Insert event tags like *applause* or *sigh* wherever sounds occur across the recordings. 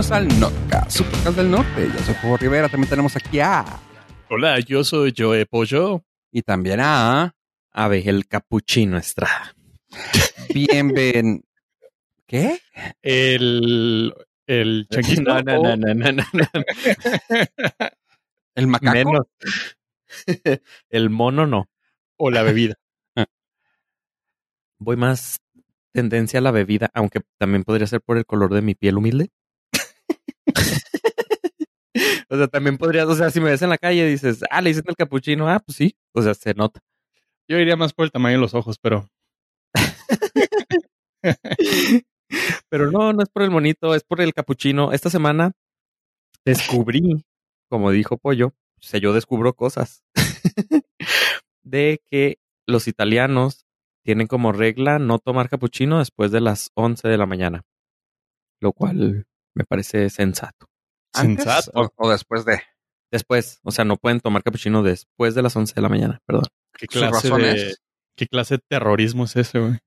bienvenidos al Notcast, su podcast del norte. Yo soy Juego Rivera, también tenemos aquí a... Hola, yo soy Joe Pollo. Y también a... Ave, el capuchino Estrada. *laughs* Bienven... ¿Qué? El... El *laughs* changuito. No, no, no, no, no, no. *laughs* ¿El macaco? Menos. El mono no. O la bebida. Voy más tendencia a la bebida, aunque también podría ser por el color de mi piel humilde. *laughs* o sea, también podrías, o sea, si me ves en la calle y dices, ah, le hiciste el capuchino, ah, pues sí, o sea, se nota. Yo iría más por el tamaño de los ojos, pero... *laughs* Pero no, no es por el monito, es por el capuchino. Esta semana descubrí, como dijo Pollo, o sea, yo descubro cosas, *laughs* de que los italianos tienen como regla no tomar capuchino después de las 11 de la mañana, lo cual me parece sensato. ¿Antes Sensato. O, o después de... Después, o sea, no pueden tomar capuchino después de las 11 de la mañana, perdón. ¿Qué clase de... ¿Qué clase de terrorismo es ese, güey?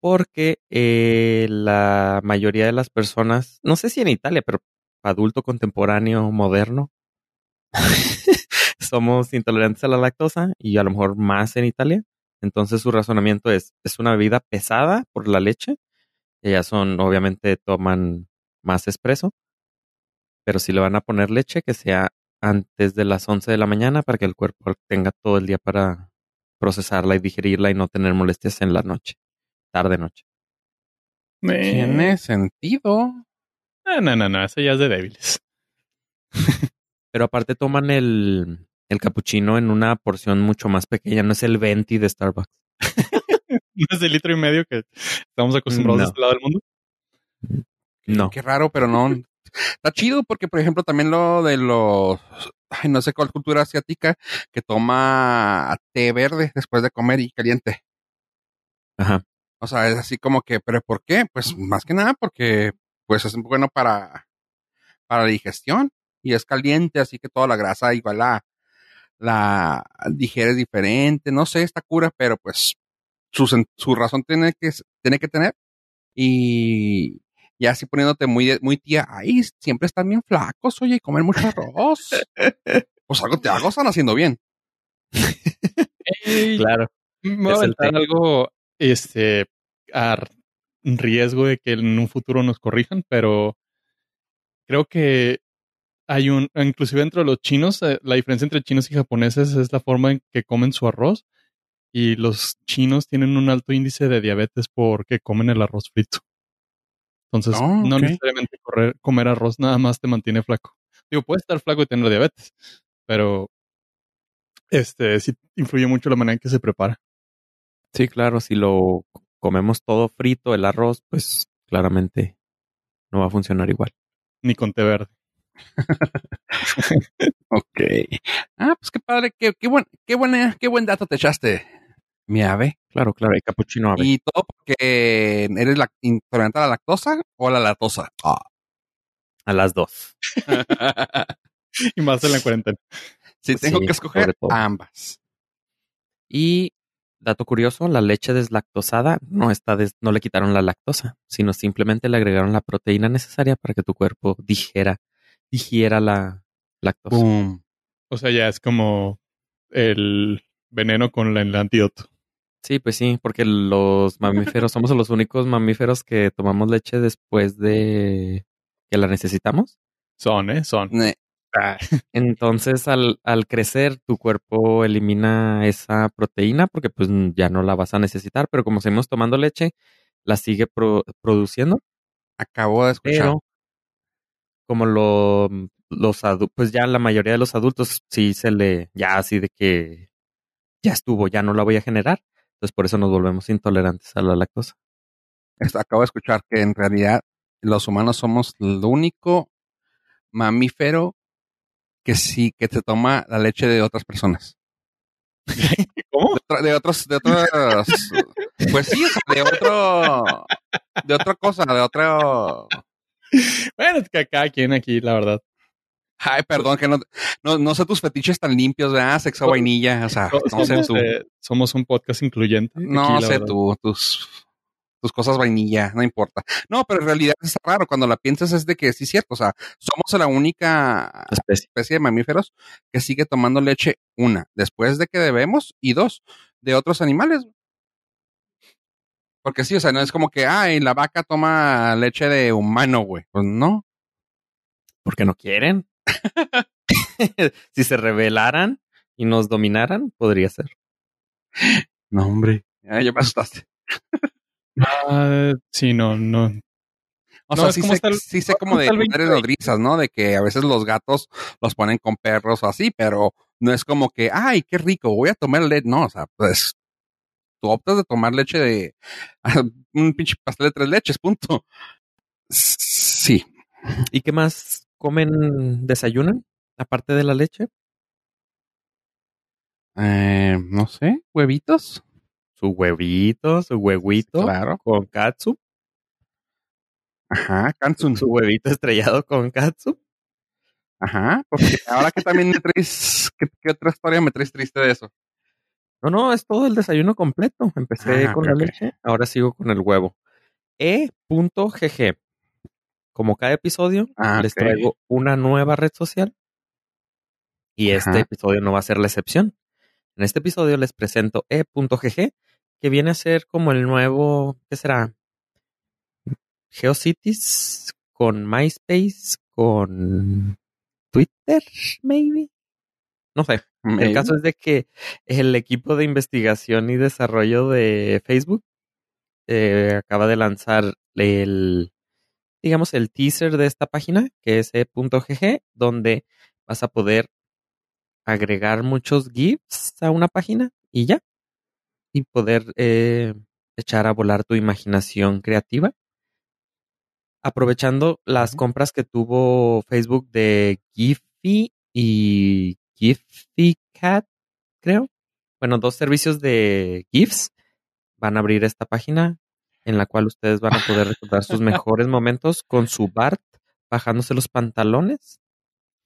Porque eh, la mayoría de las personas, no sé si en Italia, pero adulto contemporáneo moderno, *laughs* somos intolerantes a la lactosa y a lo mejor más en Italia. Entonces su razonamiento es, es una bebida pesada por la leche. Ellas son, obviamente, toman más espresso. Pero si le van a poner leche, que sea antes de las 11 de la mañana para que el cuerpo tenga todo el día para procesarla y digerirla y no tener molestias en la noche, tarde noche. Tiene sentido. No, no, no, no, eso ya es de débiles. *laughs* Pero aparte toman el, el capuchino en una porción mucho más pequeña, no es el 20 de Starbucks. *laughs* ¿No es de litro y medio que estamos acostumbrados No. a este lado del mundo? No. Qué raro, pero no. *laughs* Está chido porque, por ejemplo, también lo de los... Ay, no sé cuál cultura asiática que toma té verde después de comer y caliente. Ajá. O sea, es así como que, ¿pero por qué? Pues más que nada porque pues es bueno para, para la digestión y es caliente, así que toda la grasa igual la, la digieres diferente. No sé, esta cura, pero pues su, su razón tiene que, tiene que tener. Y ya así poniéndote muy, muy tía, ay, siempre están bien flacos, oye, y comer mucho arroz. *laughs* pues algo te algo están haciendo bien. Ey, Claro. Me voy a Es algo este, a riesgo de que en un futuro nos corrijan, pero creo que hay un, inclusive dentro de los chinos, eh, la diferencia entre chinos y japoneses es la forma en que comen su arroz. Y los chinos tienen un alto índice de diabetes porque comen el arroz frito. Entonces, Oh, no necesariamente correr- comer arroz nada más te mantiene flaco. Digo, puedes estar flaco y tener diabetes, pero este sí influye mucho la manera en que se prepara. Sí, claro, si lo comemos todo frito, el arroz, pues claramente no va a funcionar igual. Ni con té verde. *laughs* Ok. Ah, pues qué padre, qué, qué buen, qué buena, qué buen dato te echaste, mi ave. Claro, claro, el capuchino ave. Y todo porque eres la, intolerante a la lactosa o a la lactosa. Ah. A las dos. *laughs* Y más en la cuarentena. Si tengo Sí, que escoger ambas. Y dato curioso, la leche deslactosada no está des- no le quitaron la lactosa, sino simplemente le agregaron la proteína necesaria para que tu cuerpo dijera, digiera la lactosa. Boom. O sea, ya es como el veneno con la- el antídoto. Sí, pues sí, porque los mamíferos somos los únicos mamíferos que tomamos leche después de que la necesitamos. Son, ¿eh? Son. Ne- *laughs* Entonces, al, al crecer, tu cuerpo elimina esa proteína porque pues ya no la vas a necesitar, pero como seguimos tomando leche, la sigue pro- produciendo, Acabo de escuchar. pero como lo, los adultos, pues ya la mayoría de los adultos sí se le, ya así de que ya estuvo, ya no la voy a generar. Entonces, por eso nos volvemos intolerantes a la lactosa. Acabo de escuchar que en realidad los humanos somos el único mamífero que sí, que se toma la leche de otras personas. *laughs* ¿Cómo? De, otros, de otros, pues sí, o sea, de otro, de otra cosa, de otro. Bueno, es que cada quien aquí, la verdad. Ay, perdón, que no, no, no sé tus fetiches tan limpios, ¿verdad? Sexo vainilla, o sea, So- no sé tú. eh, somos un podcast incluyente. No sé verdad. tú, tus tus cosas vainilla, no importa. No, pero en realidad es raro. Cuando la piensas es de que sí es cierto. O sea, somos la única Especie. especie de mamíferos que sigue tomando leche, una, después de que debemos, y dos, de otros animales. Porque sí, o sea, no es como que, ay, la vaca toma leche de humano, güey. Pues no. Porque no quieren. *laughs* si se rebelaran y nos dominaran, podría ser. No, hombre. Ya, ya me asustaste. Ah, sí, no, no. O No, sea, sí como sé, el- sí sé como de 20. nodrizas, ¿no? De que a veces los gatos los ponen con perros o así, pero no es como que, ay, qué rico, voy a tomar leche. No, o sea, pues tú optas de tomar leche de *laughs* un pinche pastel de tres leches, punto. Sí. ¿Y qué más comen, desayunan? Aparte de la leche, Eh, no sé, huevitos. su huevito, su huevito Claro. con katsu, Ajá, Kansun. su huevito estrellado con katsu. Ajá, porque ahora que también me traes, ¿qué, qué otra historia me traes triste de eso? No, no, es todo el desayuno completo. Empecé Ah, con la leche, ahora sigo con el huevo. E.gg. Como cada episodio, Ah, les traigo una nueva red social. Y este Ajá. episodio no va a ser la excepción. En este episodio les presento E.gg, que viene a ser como el nuevo, ¿qué será? GeoCities con MySpace, con Twitter, maybe. No sé. El caso es de que el equipo de investigación y desarrollo de Facebook eh, acaba de lanzar el, digamos, el teaser de esta página, que es e.gg, donde vas a poder agregar muchos GIFs a una página y ya. Y poder eh, echar a volar tu imaginación creativa. Aprovechando las compras que tuvo Facebook de Giphy y Giphy Cat, creo. Bueno, dos servicios de GIFs van a abrir esta página en la cual ustedes van a poder recordar sus mejores momentos con su Bart bajándose los pantalones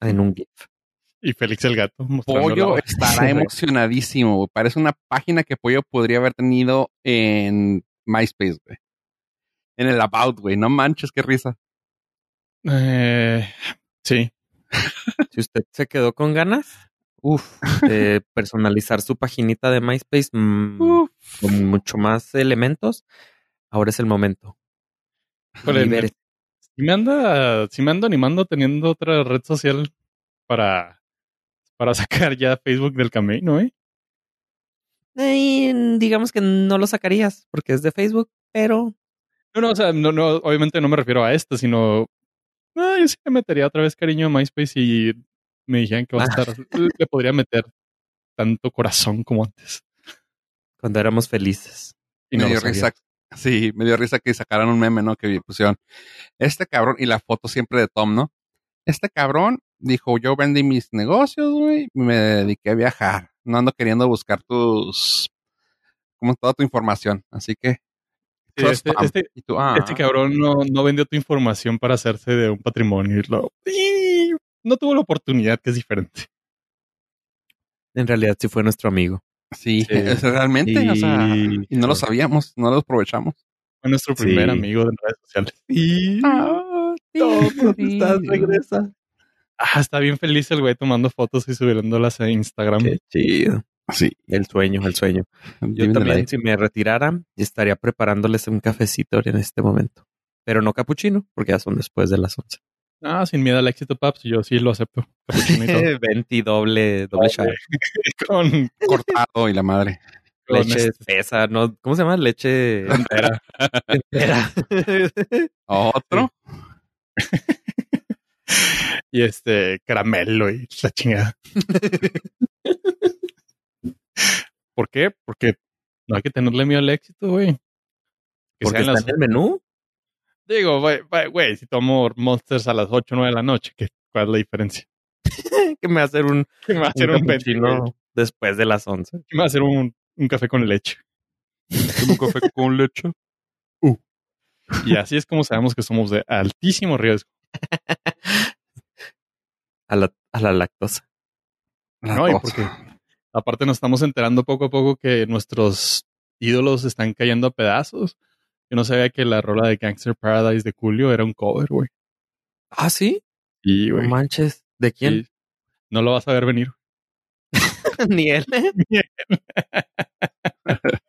en un GIF. Y Félix el gato. Pollo estará *laughs* emocionadísimo, güey. Parece una página que Pollo podría haber tenido en MySpace, güey. En el About, güey. No manches, qué risa. Eh, sí. Si usted se quedó con ganas, uff, de personalizar su paginita de MySpace mm, Uf. con mucho más elementos, ahora es el momento. Libérese. Si me anda, si me ando animando teniendo otra red social para, para *laughs* sacar ya Facebook del camino, ¿eh? Eh, digamos que no lo sacarías porque es de Facebook, pero No, no, o sea, no, no, obviamente no me refiero a esto, sino ah, yo sí le metería otra vez cariño a MySpace y me dijeran que va a estar, *laughs* le podría meter tanto corazón como antes. cuando éramos felices. Y me no dio risa. Sí, me dio risa que sacaran un meme, ¿no? Que pusieron este cabrón y la foto siempre de Tom, ¿no? Este cabrón dijo, yo vendí mis negocios, güey, y me dediqué a viajar. No ando queriendo buscar tus, como toda tu información. Así que, Sí, este, este, y tú, ah, este cabrón no, no vendió tu información para hacerse de un patrimonio y lo, y no tuvo la oportunidad, que es diferente. En realidad sí fue nuestro amigo. Sí, Sí. *laughs* es realmente, o sea, y no lo sabíamos, no lo aprovechamos. Fue nuestro Sí. primer amigo de redes sociales. *laughs* Y Ah, *laughs* ¿dónde estás? Regresa. Ah, está bien feliz el güey tomando fotos y subiéndolas a Instagram. Qué chido. Sí, El sueño, el sueño. Yo también, si me retirara, estaría preparándoles un cafecito en este momento. Pero no capuchino, porque ya son después de las 11. Ah, sin miedo al éxito, Paps. Yo sí lo acepto. Cappuccino y todo. *laughs* Venti doble, doble shot. *laughs* con, cortado y la madre. *laughs* Leche este- espesa, ¿no? ¿Cómo se llama? Leche entera. entera. Otro. y este caramelo y la chingada. ¿Por qué? Porque no hay que tenerle miedo al éxito, güey. Que Porque está las- en el menú. Digo, güey, si tomo Monsters a las 8 o 9 de la noche, ¿qué, ¿cuál es la diferencia? *laughs* Que me va a hacer un, ¿Qué me va a hacer un un, después de las 11. ¿Qué me va a hacer un, un café con leche? Un café con leche. Y así es como sabemos que somos de altísimo riesgo. A la, a la lactosa. No, y porque aparte nos estamos enterando poco a poco que nuestros ídolos están cayendo a pedazos. Yo no sabía que la rola de Gangster Paradise de Julio era un cover, güey. ¿Ah, sí? Y, No güey. manches. ¿De quién? sí. No lo vas a ver venir. *laughs* Ni él. *laughs*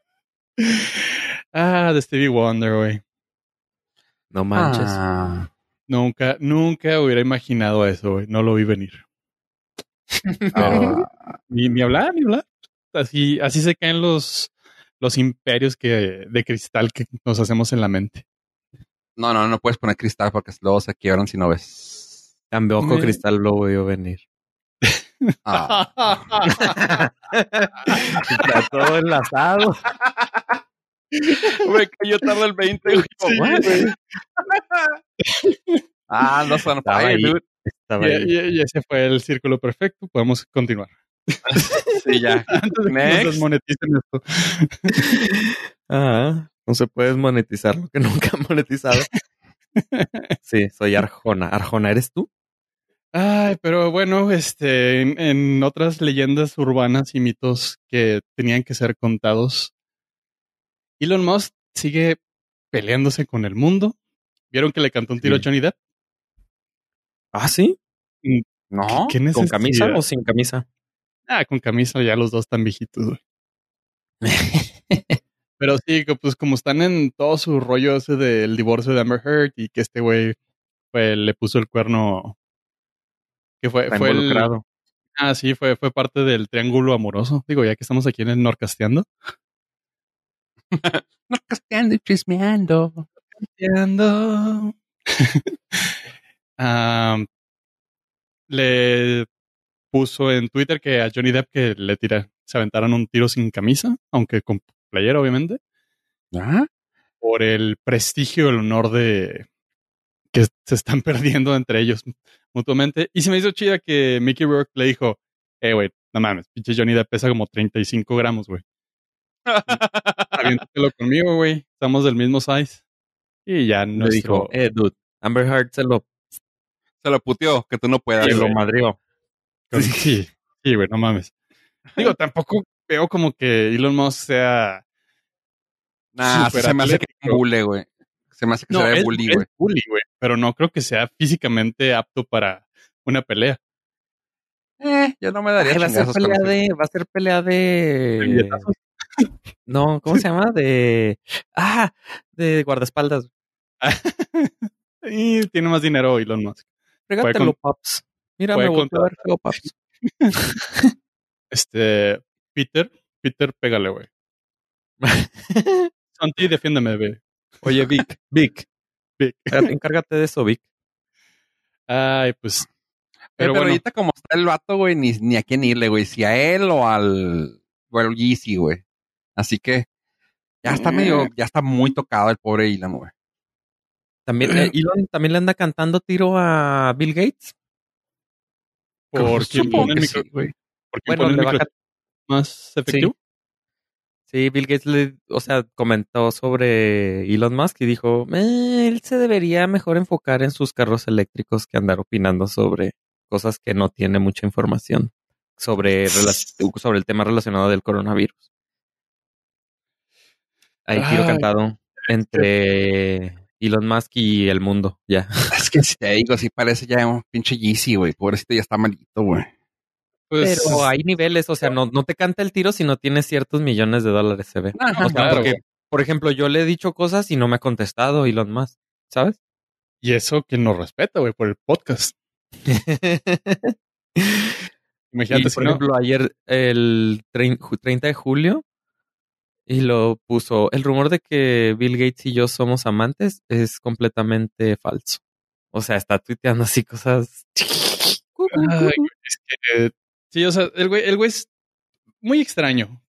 *laughs* ah, de Stevie Wonder, güey. No manches. Ah. Nunca, nunca hubiera imaginado eso, güey. No lo vi venir. Pero ni, ni hablar, ni hablar. Así, así se caen los, los imperios que, de cristal que nos hacemos en la mente. No, no, no puedes poner cristal porque luego se quiebran si no ves. Tampoco Me- Cristal lo veo venir. Ah. *laughs* Está todo enlazado. Me cayó tarde el 20, güey. Sí, güey. Ah, no son Estaba ahí. dude. Estaba Y, ahí. y- y ese fue el círculo perfecto. Podemos continuar. *laughs* Sí, ya. *laughs* Antes de que nos Next. desmoneticen esto. *laughs* Ah, no se puede monetizar lo que nunca han monetizado. Sí, soy Arjona. ¿Arjona eres tú? Ay, pero bueno, este, en, en otras leyendas urbanas y mitos que tenían que ser contados, Elon Musk sigue peleándose con el mundo. ¿Vieron que le cantó un tiro a. Johnny Depp? Ah, sí. No. ¿Qué ¿Con necesidad? camisa o sin camisa? Ah, con camisa, ya los dos están viejitos, güey. *laughs* Pero sí, pues como están en todo su rollo ese del divorcio de Amber Heard y que este güey le puso el cuerno. Que fue, Está fue el, involucrado. Ah, sí, fue, fue parte del triángulo amoroso. Digo, ya que estamos aquí en el Norcasteando. *laughs* No casteando y chismeando. Norcasteando. *laughs* Ah, le puso en Twitter que a Johnny Depp que le tira, se aventaran un tiro sin camisa, aunque con playera, obviamente, ¿Ah? por el prestigio y el honor de que se están *laughs* perdiendo entre ellos mutuamente. Y se me hizo chida que Mickey Rourke le dijo, eh, güey, no mames, pinche Johnny Depp pesa como 35 gramos, güey. *laughs* Aviéntatelo conmigo, güey. Estamos del mismo size. Y ya Le nuestro... dijo, eh, dude, Amber Heard se lo, Se lo puteó, que tú no puedas. Sí, lo güey. madrió. Sí, sí, güey, no mames. Digo, tampoco veo como que Elon Musk sea... Nah, se me hace que bully, güey. Se me hace que No, se ve es, bully, es güey. bully, güey. Pero no creo que sea físicamente apto para una pelea. Eh, yo no me daría Ay, va a ser pelea de, va a ser pelea de, *laughs* no, ¿cómo se llama? De, ah, de guardaespaldas. *laughs* y tiene más dinero Elon Musk. Régatelo, con- Pops. Mira, me volteó a ver feo, Pops. *laughs* Este, Peter, Peter, pégale, güey. *laughs* Santi, defiéndeme, güey. Oye, Vic, *laughs* Vic, Vic. encárgate- encárgate de eso, Vic. Ay, pues. Pero Pero, bueno, ahorita como está el vato, güey, ni, ni a quién irle, güey. Si a él o al, o al Yeezy, güey. Así que ya está Mm. medio, ya está muy tocado el pobre Elon, güey. También, eh, *clears throat* Elon también le anda cantando tiro a Bill Gates. Por Supongo pone el que micro, sí, güey. por quién Bueno, pone el le va a micro más efectivo. Sí, Bill Gates le, o sea, comentó sobre Elon Musk y dijo, "Eh, él se debería mejor enfocar en sus carros eléctricos que andar opinando sobre cosas que no tiene mucha información sobre, sobre el tema relacionado del coronavirus. Hay tiro cantado entre Elon Musk y el mundo, ya. *laughs* Es que si te digo, sí parece ya un pinche Yeezy, güey. Pobrecito ya está malito, güey. Pues, Pero hay niveles, o sea, no, no te canta el tiro si no tienes ciertos millones de dólares, se ve. Ajá, O sea, claro, porque, güey. por ejemplo, yo le he dicho cosas y no me ha contestado Elon Musk, ¿sabes? Y eso que nos respeta, güey, por el podcast. *laughs* Imagínate Y, si por no. ejemplo, ayer, el trein- ju- 30 de julio, y lo puso, el rumor de que Bill Gates y yo somos amantes es completamente falso. O sea, está tuiteando así cosas. *laughs* Ay, güey, es que, sí, o sea, el güey, el güey es muy extraño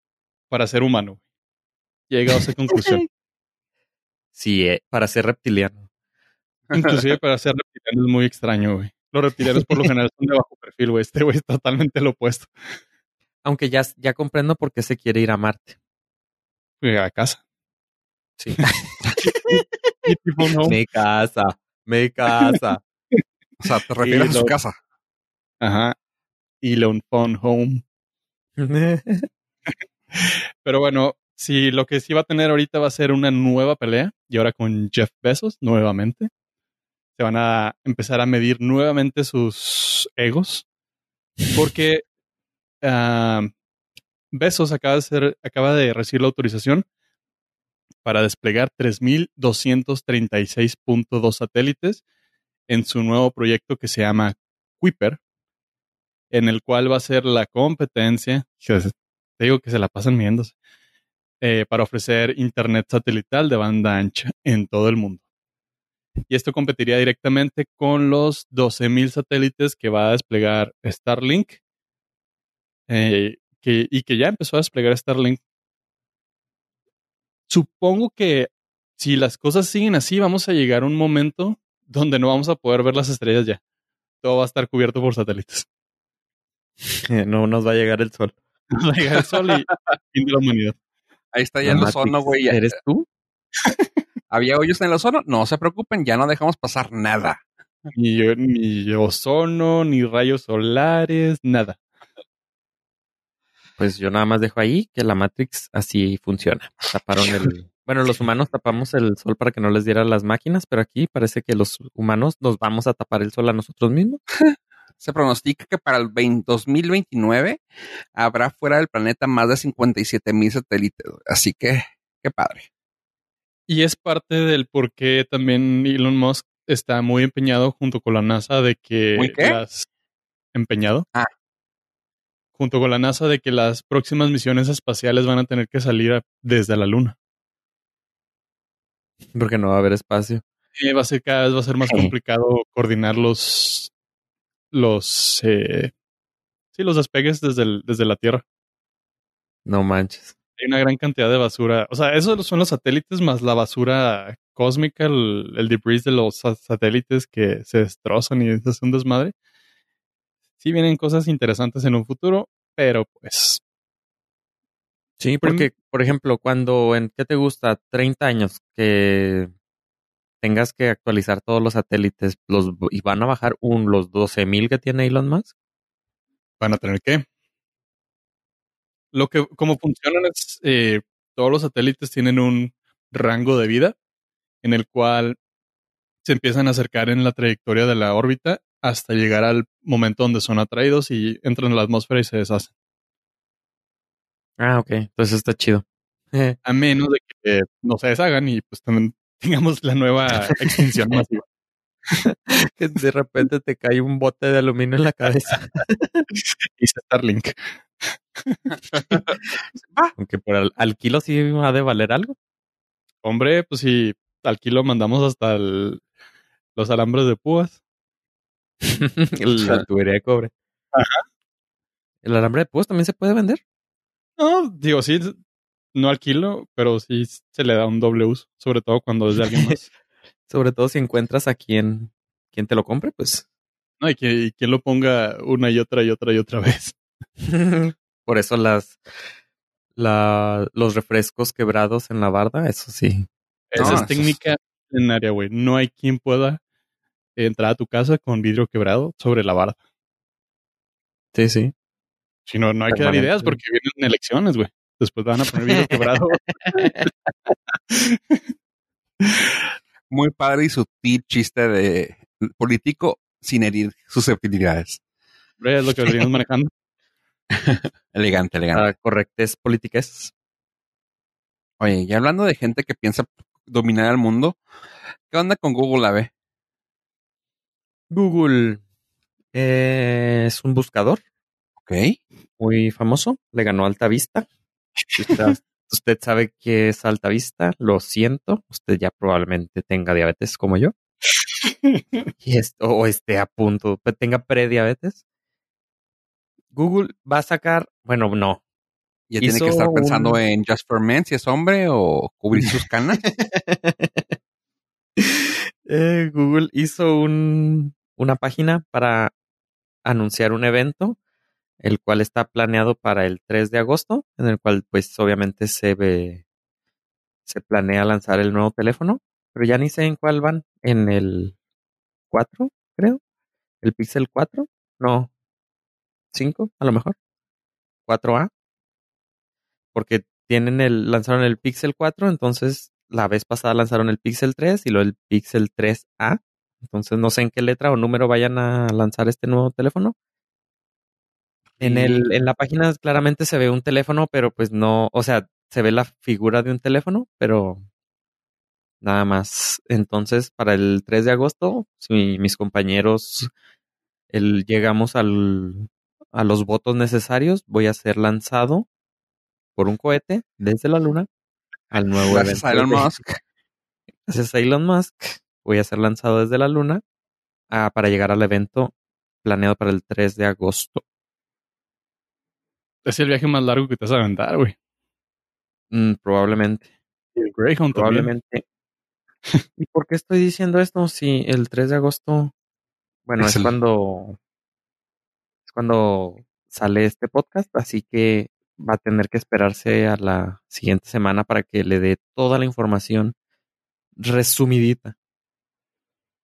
para ser humano. Llega a esa conclusión. *laughs* Sí, eh, para ser reptiliano. Inclusive para ser reptiliano es muy extraño, güey. Los reptilianos por lo *laughs* general son de bajo perfil, güey. Este güey es totalmente lo opuesto. Aunque ya, ya comprendo por qué se quiere ir a Marte. A casa. Sí. *laughs* Y tipo, no. Me casa, me casa. O sea, te refieres Sí, a su lo- casa. Ajá. Elon Phone Home. *laughs* Pero bueno, si lo que sí va a tener ahorita va a ser una nueva pelea, y ahora con Jeff Bezos nuevamente. Se van a empezar a medir nuevamente sus egos porque ah, Bezos acaba de, ser, acaba de recibir la autorización para desplegar 3.236.2 satélites en su nuevo proyecto que se llama Kuiper, en el cual va a ser la competencia, te digo que se la pasan viéndose, eh, para ofrecer Internet satelital de banda ancha en todo el mundo. Y esto competiría directamente con los 12.000 satélites que va a desplegar Starlink eh, que, y que ya empezó a desplegar Starlink. Supongo que si las cosas siguen así, vamos a llegar a un momento donde no vamos a poder ver las estrellas ya. Todo va a estar cubierto por satélites. *laughs* No nos va a llegar el sol. *laughs* va a llegar el sol y *laughs* fin de la humanidad. Ahí está ya el ozono, güey. ¿Eres tú? ¿Había hoyos en el ozono? No se preocupen, ya no dejamos pasar nada. Ni, ni ozono, ni rayos solares, nada. Pues yo nada más dejo ahí que la Matrix así funciona. Taparon el. Bueno, los humanos tapamos el sol para que no les diera las máquinas, pero aquí parece que los humanos nos vamos a tapar el sol a nosotros mismos. *laughs* Se pronostica que para el 2029 habrá fuera del planeta más de 57 mil satélites. Así que, qué padre. Y es parte del por qué también Elon Musk está muy empeñado junto con la NASA de que ¿Muy qué? las empeñado. Ah. Junto con la NASA de que las próximas misiones espaciales van a tener que salir a- desde la Luna. Porque no va a haber espacio. Y va a ser cada vez va a ser más complicado coordinar los los eh, sí los despegues desde el- desde la Tierra. No manches. Hay una gran cantidad de basura. O sea, esos son los satélites más la basura cósmica, el, el debris de los sa- satélites que se destrozan y es un desmadre. Sí vienen cosas interesantes en un futuro, pero pues Sí, porque, por ejemplo, cuando en qué te gusta 30 años que tengas que actualizar todos los satélites los y van a bajar un los 12.000 que tiene Elon Musk. van a tener que. Lo que, como funcionan es, eh, todos los satélites tienen un rango de vida en el cual se empiezan a acercar en la trayectoria de la órbita hasta llegar al momento donde son atraídos y entran en la atmósfera y se deshacen. Ah, ok. Entonces está chido. Eh, *laughs* A menos de que no se deshagan y pues también *laughs* tengamos la nueva extinción masiva. *laughs* que de repente te cae un bote de aluminio en la cabeza. Y Starlink. Aunque por al, al kilo sí ha de valer algo. Hombre, pues si al kilo mandamos hasta el- los alambres de púas. *laughs* la tubería de cobre. El alambre de púas también se puede vender. No, digo, sí, no al kilo, pero sí se le da un doble uso, sobre todo cuando es de alguien más. *laughs* Sobre todo si encuentras a quien, quien te lo compre, pues. No, y que y quien lo ponga una y otra y otra y otra vez. *laughs* Por eso las la, los refrescos quebrados en la barda, eso sí. Esa No, es técnica milenaria, güey. No hay quien pueda entrar a tu casa con vidrio quebrado sobre la barda. Sí, sí. Si no, no hay que dar ideas porque vienen elecciones, güey. Después van a poner vidrio *laughs* quebrado. Muy padre y sutil chiste de político sin herir susceptibilidades. Es lo que venimos manejando. *laughs* Elegante, elegante. La correctez políticas. Oye, y hablando de gente que piensa dominar el mundo, ¿qué onda con Google Ave? Google eh, es un buscador Ok. muy famoso. Le ganó Alta Vista. Si usted, *laughs* usted sabe qué es Alta Vista, lo siento. Usted ya probablemente tenga diabetes como yo. *laughs* y esto, o esté a punto, pe- tenga prediabetes. Google va a sacar, bueno, no. Ya tiene que estar pensando un- en Just for Men, si es hombre, o cubrir sus canas. *laughs* Eh, Google hizo un, una página para anunciar un evento, el cual está planeado para el 3 de agosto, en el cual pues obviamente se ve, se planea lanzar el nuevo teléfono, pero ya ni sé en cuál van, en el 4, creo, el Pixel 4, no, 5 a lo mejor, 4A, porque tienen el, lanzaron el Pixel 4, entonces la vez pasada lanzaron el Pixel 3 y luego el Pixel 3A. Entonces no sé en qué letra o número vayan a lanzar este nuevo teléfono. En, el, en la página claramente se ve un teléfono, pero pues no, o sea, se ve la figura de un teléfono, pero nada más. Entonces, para el 3 de agosto, si mis compañeros el, llegamos al, a los votos necesarios, voy a ser lanzado por un cohete desde la luna al nuevo Gracias a Elon Musk. Gracias a Elon Musk, voy a ser lanzado desde la luna ah, para llegar al evento planeado para el 3 de agosto. Es el viaje más largo que te vas a aventar, güey. Mm, probablemente. el Greyhound Probablemente. ¿Y por qué estoy diciendo esto? Si el 3 de agosto, bueno, es, cuando es cuando sale este podcast, así que va a tener que esperarse a la siguiente semana para que le dé toda la información resumidita.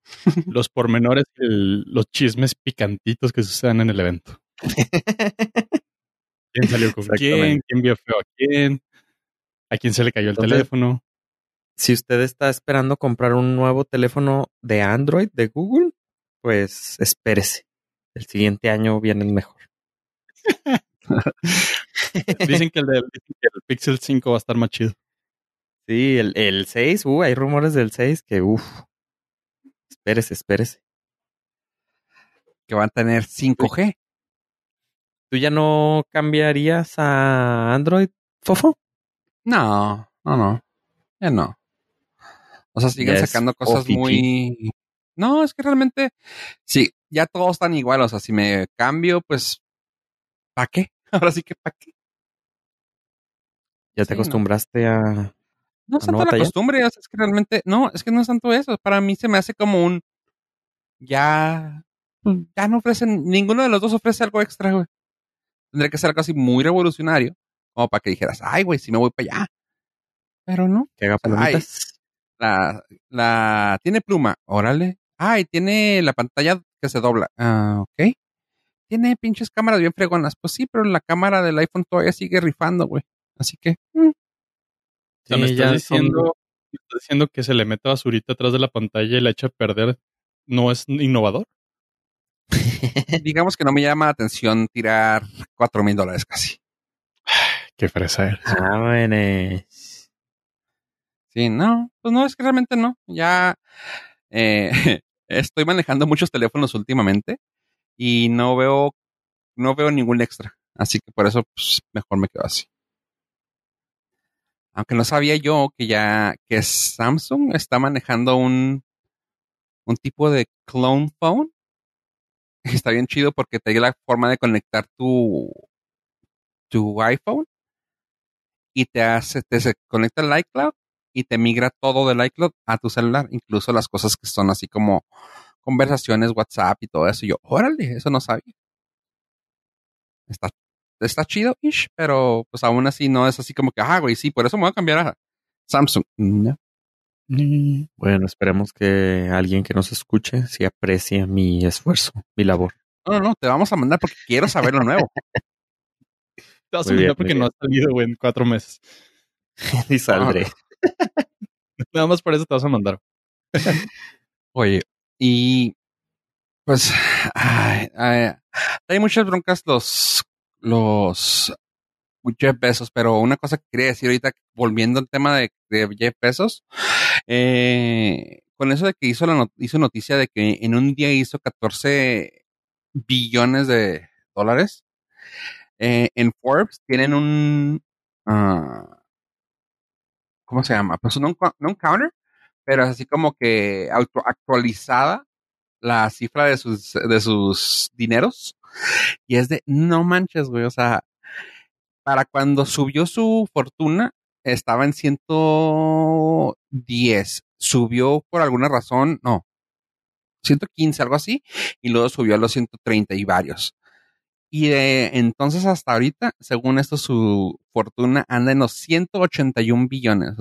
*laughs* Los pormenores, los chismes picantitos que sucedan en el evento. *laughs* ¿Quién salió con quién? ¿Quién vio feo a quién? ¿A quién se le cayó el teléfono? Si usted está esperando comprar un nuevo teléfono de Android de Google, pues espérese. El siguiente año viene mejor. *laughs* dicen, que el del, Pixel 5 va a estar más chido. Sí, el, el 6, uh, hay rumores del 6 que, uff, espérese, espérese. Que van a tener 5G. ¿Tú ya no cambiarías a Android, Fofo? No, no, no. Ya no. O sea, siguen sacando cosas muy. No, es que realmente, sí, ya todos están igual. O sea, si me cambio, pues, ¿para qué? Ahora sí que ¿para qué? ¿Ya te acostumbraste a.? No es tanto la costumbre, es que realmente, no, es que no es tanto eso. Para mí se me hace como un. Ya. Ya no ofrecen, ninguno de los dos ofrece algo extra, güey. Tendría que ser algo así muy revolucionario, como para que dijeras, ay, güey, si me voy para allá. Pero no. Que haga la, la, tiene pluma, órale. Ah, y tiene la pantalla que se dobla. Ah, ok. Tiene pinches cámaras bien fregonas. Pues sí, pero la cámara del iPhone todavía sigue rifando, güey. Así que. Mm. me estás diciendo, diciendo que se le mete basurita atrás de la pantalla y la echa a perder. ¿No es innovador? *laughs* Digamos que no me llama la atención tirar cuatro mil dólares casi. *sighs* Qué fresa eres. Ah, Sí, no, pues no, es que realmente no. Ya eh, *laughs* estoy manejando muchos teléfonos últimamente y no veo, no veo ningún extra. Así que por eso, pues, mejor me quedo así. Aunque no sabía yo que ya, que Samsung está manejando un, un tipo de clone phone. *laughs* Está bien chido porque te da la forma de conectar tu, tu iPhone y te hace, te se conecta el iCloud y te migra todo del iCloud a tu celular, incluso las cosas que son así como conversaciones, WhatsApp y todo eso. Y yo, órale, eso no sabía. Está, está chido, ish, pero pues aún así no es así como que, ah, güey, sí, por eso me voy a cambiar a Samsung. No. Bueno, esperemos que alguien que nos escuche sí aprecie mi esfuerzo, mi labor. No, no, no, te vamos a mandar porque quiero saber lo nuevo. te vas a mandar porque no ha salido, güey, en cuatro meses. *laughs* y saldré. *laughs* Nada más por eso te vas a mandar. Oye, y pues *sighs* hay muchas broncas los, los Jeff Bezos, pero una cosa que quería decir ahorita, volviendo al tema de, Jeff Bezos, eh, con eso de que hizo, hizo noticia de que en un día hizo 14 billones de dólares, eh, en Forbes tienen un, uh, ¿cómo se llama? Pues un, no counter, pero es así como que actualizada la cifra de sus, de sus dineros. Y es de, no manches, güey, o sea, para cuando subió su fortuna, estaba en 110. Subió por alguna razón, no, 115, algo así, y luego subió a los 130 y varios. Y de entonces hasta ahorita, según esto, su fortuna anda en los 181 billones.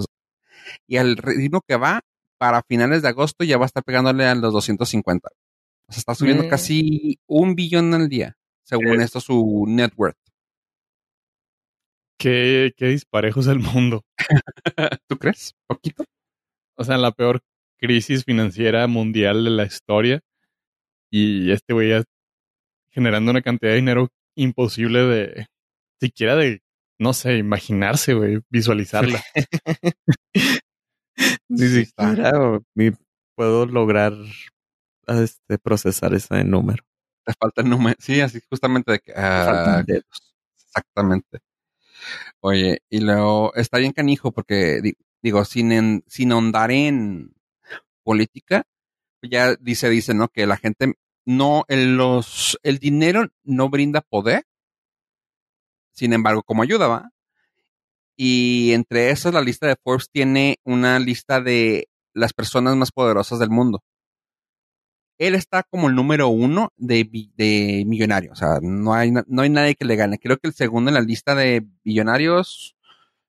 Y al ritmo que va, para finales de agosto ya va a estar pegándole a los 250. O sea, está subiendo mm. casi un billón al día, según esto, su net worth. qué, qué disparejo es el mundo. *laughs* ¿Tú crees? ¿Poquito? O sea, la peor crisis financiera mundial de la historia. Y este güey ya generando una cantidad de dinero imposible de, siquiera de, no sé, imaginarse, güey, visualizarla. *laughs* *laughs* Ni siquiera mi- puedo lograr este, procesar ese número. Te falta el número. Sí, así justamente de que. ah, Faltan dedos. exactamente. Oye, y luego está bien canijo porque, di- digo, sin, en- sin ahondar en política, ya dice, dice, ¿no? Que la gente no, el, los, el dinero no brinda poder, sin embargo, como ayuda, ¿va? Y entre esas, la lista de Forbes tiene una lista de las personas más poderosas del mundo. Él está como el número uno de, millonarios. O sea, no hay, no hay nadie que le gane. Creo que el segundo en la lista de billonarios,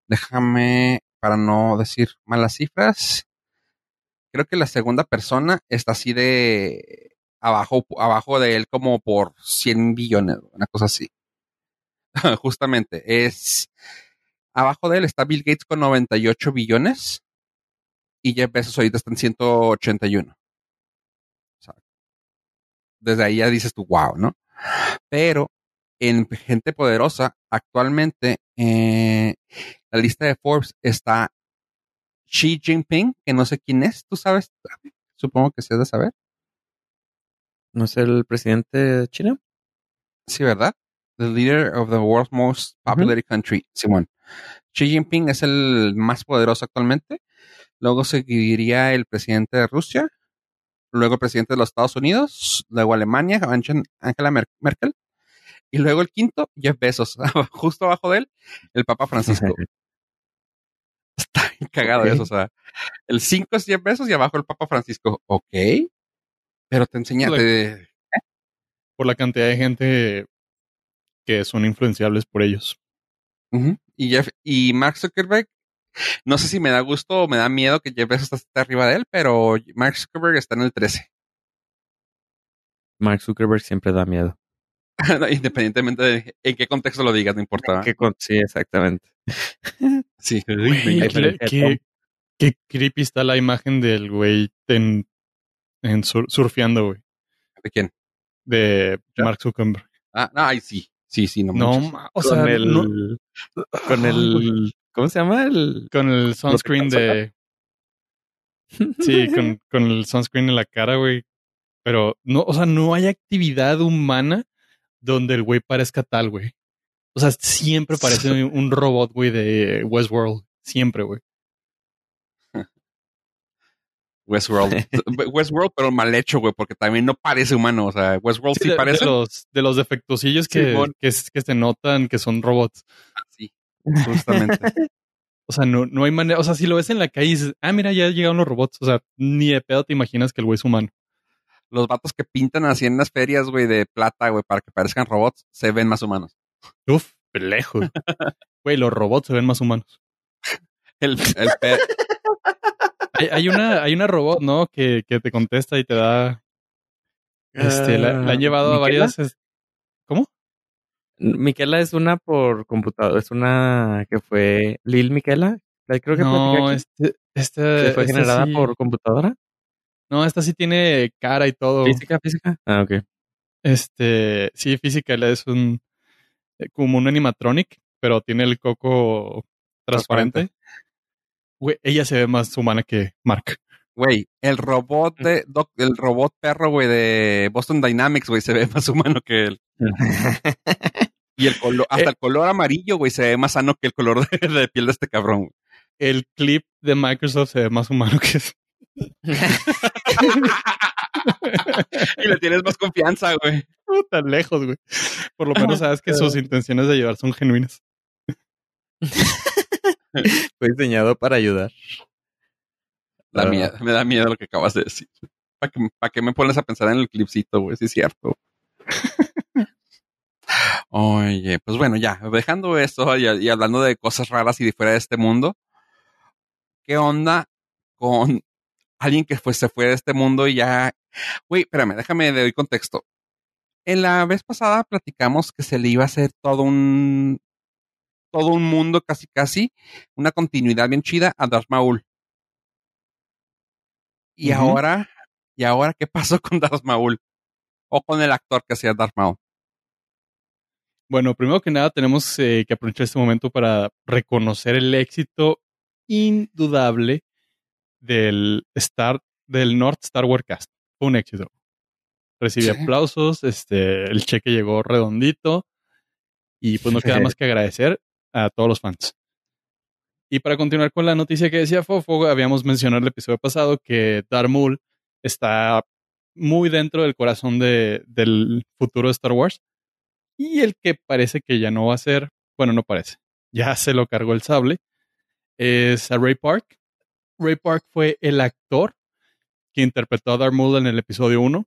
déjame, para no decir malas cifras, creo que la segunda persona está así de abajo, abajo de él como por 100 billones, una cosa así. *laughs* Justamente, es abajo de él está Bill Gates con 98 billones y Jeff Bezos ahorita está en 181. O sea, desde ahí ya dices tú, wow, ¿no? Pero en gente poderosa, actualmente, eh, la lista de Forbes está Xi Jinping, que no sé quién es, ¿tú sabes? Supongo que se ha de saber. ¿No es el presidente de China? Sí, ¿verdad? The leader of the world's most populated country, Simón. Xi Jinping es el más poderoso actualmente. Luego seguiría el presidente de Rusia. Luego el presidente de los Estados Unidos. Luego Alemania, Angela Angela Mer- Merkel. Y luego el quinto, Jeff Bezos. *laughs* Justo abajo de él, el Papa Francisco. *laughs* Está bien cagado Ok. eso. O sea, el 5 es Jeff Bezos y abajo el Papa Francisco. Ok. Pero te enseña, Like- te- Por la cantidad de gente que son influenciables por ellos. Y Jeff, y Mark Zuckerberg, no sé si me da gusto o me da miedo que Jeff Bezos esté arriba de él, pero Mark Zuckerberg está en el 13. Mark Zuckerberg siempre da miedo. *laughs* Independientemente de en qué contexto lo digas, no importa. ¿Qué con- sí, exactamente. *laughs* Sí. Qué, creepy está la imagen del güey en, en sur- surfeando, güey. ¿De quién? De. Mark Zuckerberg. Ah, no, ay, sí. Sí, sí, no. No, manches. o con sea, el, no- con Ay, güey. el, ¿cómo se llama? El, con el sunscreen de. *laughs* Sí, con, con el sunscreen en la cara, güey. Pero no, o sea, no hay actividad humana donde el güey parezca tal, güey. O sea, siempre parece *laughs* un robot, güey, de Westworld. Siempre, güey. Westworld. *laughs* Westworld, pero mal hecho, güey, porque también no parece humano. O sea, Westworld sí, de, de parece. los, de los defectusillos que, que, se notan que son robots. Sí, justamente. *laughs* O sea, no, no hay manera. O sea, si lo ves en la calle y dices, ah, mira, ya llegaron los robots. O sea, ni de pedo te imaginas que el güey es humano. los vatos que pintan así en las ferias, güey, de plata, güey, para que parezcan robots, se ven más humanos. Uf, lejos. *laughs* Güey, los robots se ven más humanos. El, el pe- Hay, hay una, hay una robot, ¿no? Que, que te contesta y te da. Este, la, la han llevado a Ah, varias. ¿Cómo? Miquela es una por computador, es una que fue Lil Miquela, la creo que no, aquí, este, este, fue este generada sí- por computadora, No, esta sí tiene cara y todo. física, física. Ah, ok. Este, sí, física, es un eh, como un animatronic, pero tiene el coco transparente. Transparente. Güey, ella se ve más humana que Mark. Güey, el robot de doc- el robot perro, güey, de Boston Dynamics, güey, se ve más humano que él. *laughs* Y el color, hasta el color amarillo, güey, se ve más sano que el color de, de piel de este cabrón. güey. El clip de Microsoft se ve más humano que *laughs* Y le tienes más confianza, güey. tan lejos, güey. Por lo menos *laughs* sabes que sus intenciones de ayudar son genuinas. *laughs* Fue diseñado para ayudar. Da Ah. miedo, me da miedo lo que acabas de decir. ¿Para qué, pa' qué me pones a pensar en el clipcito, güey? Sí, es cierto. *laughs* Oye, pues bueno, ya, dejando eso y, y hablando de cosas raras y de fuera de este mundo, ¿qué onda con alguien que fue, se fue de este mundo y ya... Güey, espérame, déjame de doy contexto. En la vez pasada platicamos que se le iba a hacer todo un... todo un mundo casi casi, una continuidad bien chida a Darth Maul. Y ahora, y ahora, ¿qué pasó con *laughs* Darth Maul? O con el actor que hacía Darth Maul. Bueno, primero que nada tenemos eh, que aprovechar este momento para reconocer el éxito indudable del Star del North Star Wars Cast. Fue un éxito. Recibí Sí. aplausos, este, el cheque llegó redondito y pues no queda *laughs* más que agradecer a todos los fans. Y para continuar con la noticia que decía Fofo, habíamos mencionado en el episodio pasado que Darth Maul está muy dentro del corazón de- del futuro de Star Wars. Y el que parece que ya no va a ser, bueno, no parece, ya se lo cargó el sable, es a Ray Park. Ray Park fue el actor que interpretó a Darth Maul en el episodio 1.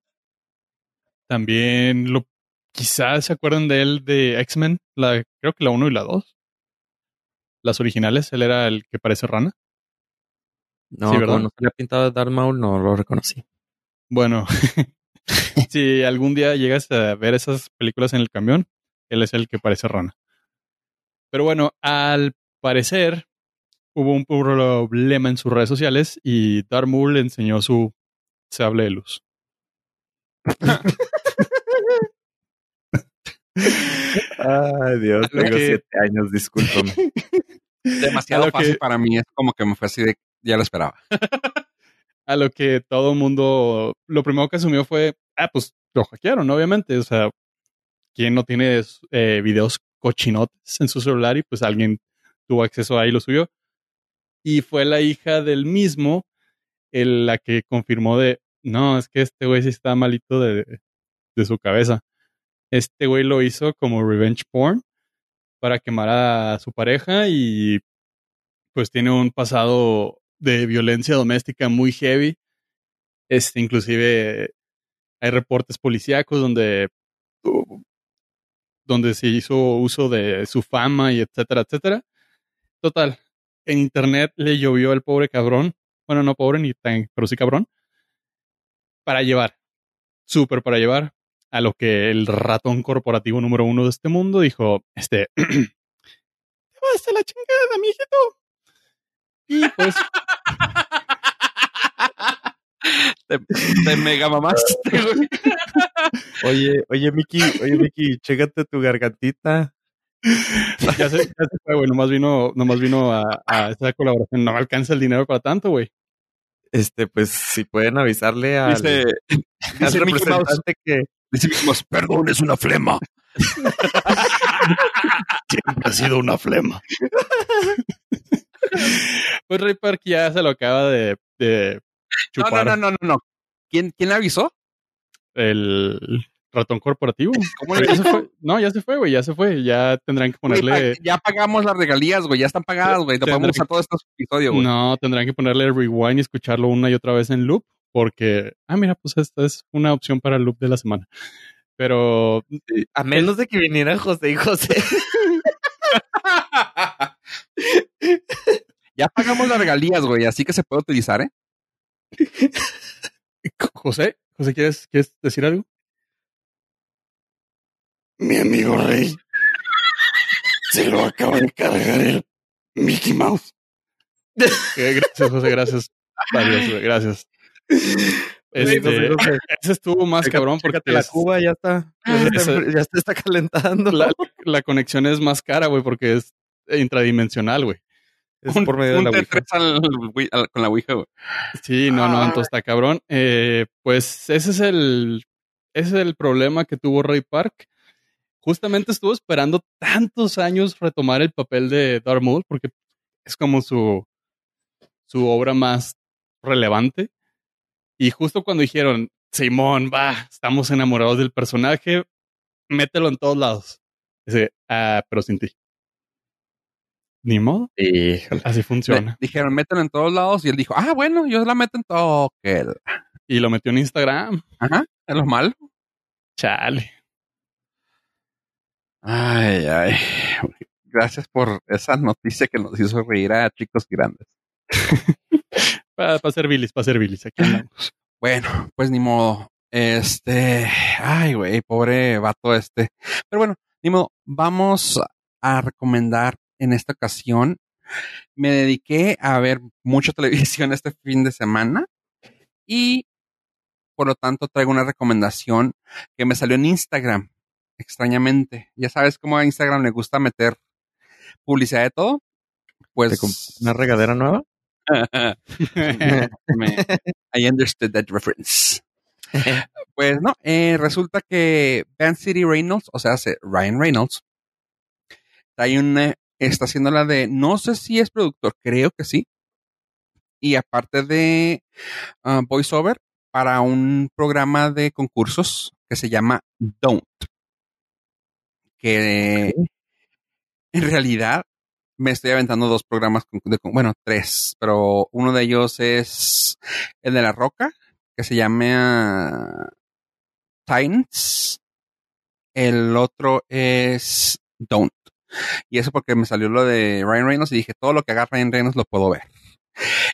También lo, quizás se acuerdan de él de X-Men, creo que la 1 y la 2. Las originales, él era el que parece rana. No, Sí, ¿verdad? no se le ha pintado Darth Maul, no lo reconocí. Bueno, *laughs* *laughs* si algún día llegas a ver esas películas en el camión, él es el que parece rana. Pero bueno, al parecer hubo un problema en sus redes sociales y Darth Maul enseñó su sable de luz. *laughs* Ay, Dios, tengo que- siete años, discúlpame. *laughs* Demasiado que- fácil para mí. Es como que me fue así de, ya lo esperaba. *laughs* A lo que todo el mundo, lo primero que asumió fue, ah, pues lo hackearon, obviamente. O sea, ¿quién no tiene eh, videos cochinotes en su celular? Y pues alguien tuvo acceso ahí y lo subió. Y fue la hija del mismo el- la que confirmó de, no, es que este güey sí está malito de, de su cabeza. Este güey lo hizo como revenge porn para quemar a su pareja y pues tiene un pasado de violencia doméstica muy heavy. Este, inclusive hay reportes policíacos donde, donde se hizo uso de su fama y etcétera, etcétera. Total, en internet le llovió al pobre cabrón. Bueno, no pobre ni tan, pero sí cabrón. Para llevar. Súper para llevar. A lo que el ratón corporativo número uno de este mundo dijo, este, *clears throat* te vas a la chingada, mijito. Y pues *laughs* Te, te mega mamaste, güey. Oye, oye, Miki, oye, Miki, chécate tu gargantita. ya se, ya se fue, güey. Nomás vino, nomás vino a, a esa colaboración. No me alcanza el dinero para tanto, güey. Este, pues, si pueden avisarle al, Dice, al *laughs* dice Mickey Mouse, representante que dice perdón, es una flema. *laughs* Siempre ha sido una flema. pues Ray Park ya se lo acaba de, de No, chupar no, no, no, no, no. ¿Quién, ¿Quién le avisó? el ratón corporativo. ¿Cómo ya se fue. No, ya se fue, güey. Ya se fue. Ya tendrán que ponerle. ya pagamos las regalías, güey. Ya están pagadas, güey. No Tendré podemos usar todo este episodio, güey. No, tendrán que ponerle rewind y escucharlo una y otra vez en loop. Porque, ah, mira, pues esta es una opción para el loop de la semana. Pero a menos de que vinieran José y José. *laughs* Ya pagamos las regalías, güey. Así que se puede utilizar, ¿eh? José, José, ¿quieres, ¿quieres decir algo? Mi amigo Rey se lo acaba de cargar el Mickey Mouse. Eh, gracias, José, gracias. Adiós, güey, gracias. Este, José, José, *laughs* ese estuvo más cabrón porque la es- cuba ya está. Ya está, ya está calentando. la, la conexión es más cara, güey, porque es intradimensional, güey. es Un- por medio de la Ouija. T3 al Wii- al- con la Ouija, güey. Sí, no, no, Ah. entonces está cabrón. Eh, pues ese es el, ese es el problema que tuvo Ray Park. Justamente estuvo esperando tantos años retomar el papel de Darth Maul porque es como su, su obra más relevante. Y justo cuando dijeron, Simón, va, estamos enamorados del personaje, mételo en todos lados. Dice, ah, pero sin ti. Ni modo, Híjole. así Le funciona. dijeron, mételo en todos lados. Y él dijo, ah, bueno, yo la meto en todo. Y lo metió en Instagram. Ajá, es lo malo. Chale. Ay, ay. Gracias por esa noticia que nos hizo reír a chicos grandes. *laughs* Para ser bilis, para ser bilis. Aquí andamos. *laughs* Bueno, pues ni modo. Este, ay, güey, pobre vato este. Pero bueno, ni modo, vamos a recomendar en esta ocasión me dediqué a ver mucha *laughs* televisión este fin de semana y por lo tanto traigo una recomendación que me salió en Instagram, extrañamente. Ya sabes cómo a Instagram le gusta meter publicidad de todo. Pues una regadera nueva. *laughs* me, I understood that reference. Pues no, eh, resulta que Van City Reynolds, o sea, Ryan Reynolds, hay una, está haciendo la de, no sé si es productor, creo que sí. Y aparte de uh, voiceover, para un programa de concursos que se llama Don't. Que en realidad me estoy aventando dos programas, de, bueno, tres, pero uno de ellos es el de La Roca, que se llama Titans. El otro es Don't. Y eso porque me salió lo de Ryan Reynolds y dije, todo lo que haga Ryan Reynolds lo puedo ver.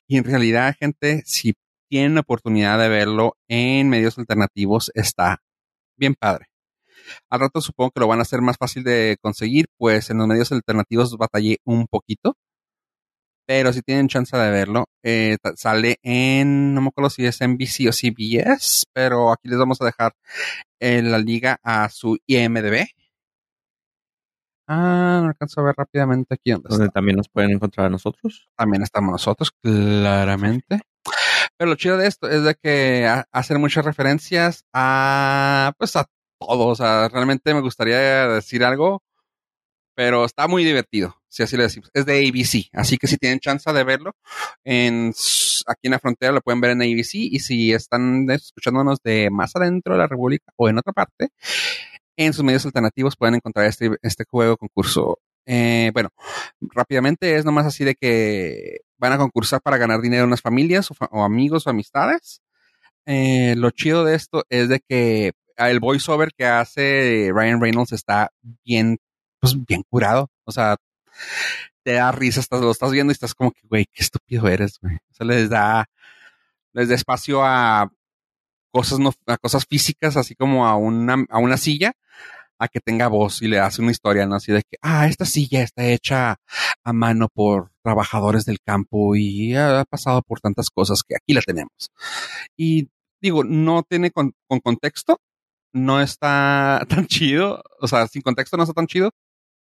Y en realidad, gente, si tienen la oportunidad de verlo en medios alternativos, está bien padre. Al rato supongo que lo van a hacer más fácil de conseguir, pues en los medios alternativos batallé un poquito. Pero si tienen chance de verlo, eh, sale en, no me acuerdo si es NBC o CBS, pero aquí les vamos a dejar en la liga a su IMDB. Ah, no alcanzo a ver rápidamente aquí donde, también nos pueden encontrar a nosotros. También estamos nosotros, claramente. Pero lo chido de esto es de que hacen muchas referencias a, pues a todo. O sea, realmente me gustaría decir algo, pero está muy divertido, si así le decimos. Es de ABC, así que si tienen chance de verlo, aquí en la frontera lo pueden ver en ABC y si están escuchándonos de más adentro de la República o en otra parte, en sus medios alternativos pueden encontrar este, este juego concurso. Eh, bueno, rápidamente es nomás así de que van a concursar para ganar dinero unas familias o, amigos o amistades. Eh, lo chido de esto es de que el voiceover que hace Ryan Reynolds está bien, pues bien curado. O sea, te da risa, estás, lo estás viendo y estás como que, güey, qué estúpido eres, güey. O sea, les da, les da espacio a cosas, no, a cosas físicas, así como a una, a una silla, a que tenga voz y le hace una historia, ¿no? Así de que, ah, esta silla está hecha a mano por trabajadores del campo y ha pasado por tantas cosas que aquí la tenemos. Y digo, no tiene con, con contexto, no está *laughs* tan chido, o sea, sin contexto no está tan chido,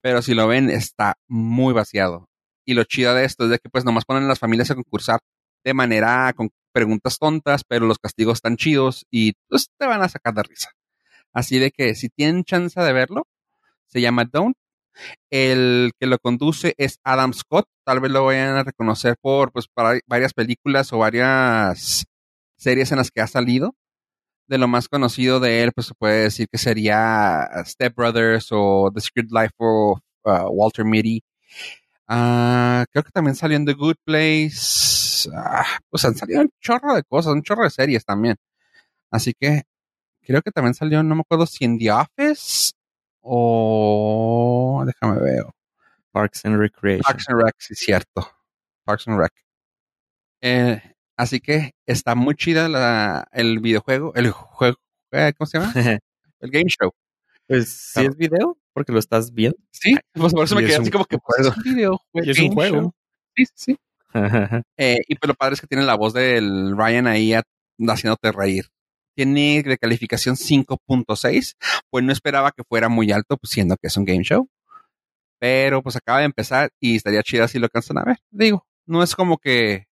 pero si lo ven está muy vaciado. Y lo chido de esto es de que pues nomás ponen a las familias a concursar de manera con preguntas tontas, pero los castigos están chidos y pues te van a sacar de risa. Así de que si tienen chance de verlo, se llama Don't. El que lo conduce es Adam Scott. Tal vez lo vayan a reconocer por pues para varias películas o varias series en las que ha salido de lo más conocido de él, pues se puede decir que sería Step Brothers o The Secret Life of uh, Walter Mitty. Ah, creo que también salió en The Good Place. Ah, pues han salido un chorro de cosas, un chorro de series también. Así que creo que también salió, no me acuerdo si en The Office o. Déjame ver. Parks and Recreation. Parks and Rec, sí, cierto. Parks and Rec. Eh, Así que está muy chida la, el videojuego, el juego, eh, ¿cómo se llama? *laughs* el game show. Pues si es video, porque lo estás viendo. Sí, pues por eso me quedé así como que pues, es un video, *laughs* es un juego. Sí, sí. *laughs* eh, y pues lo padre es que tiene la voz del Ryan ahí haciéndote reír. Tiene de calificación 5.6, pues no esperaba que fuera muy alto, pues siendo que es un game show. Pero pues acaba de empezar y estaría chida si lo alcanzan a ver. Digo, no es como que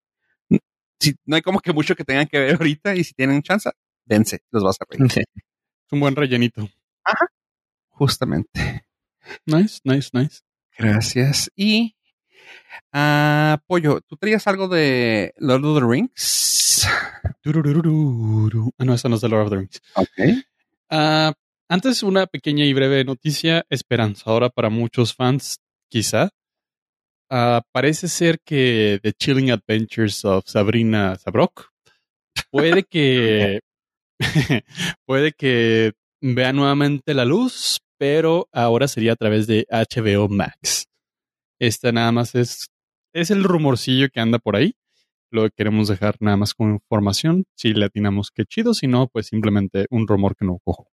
si, no hay como que mucho que tengan que ver *laughs* ahorita y si tienen chance, dense, los vas a reír. Es un buen rellenito. Ajá. Justamente. Nice, nice, nice. Gracias. Y uh, Pollo, ¿tú traías algo de Lord of the Rings? Ah, no, esa no es de Lord of the Rings. Ok. Uh, antes, una pequeña y breve noticia esperanzadora para muchos fans, quizá. Uh, parece ser que The Chilling Adventures of Sabrina Sabrok puede que *laughs* puede que vea nuevamente la luz, pero ahora sería a través de HBO Max. Esta nada más es es el rumorcillo que anda por ahí. Lo queremos dejar nada más como información. Si le atinamos que chido, si no, pues simplemente un rumor que no cojo.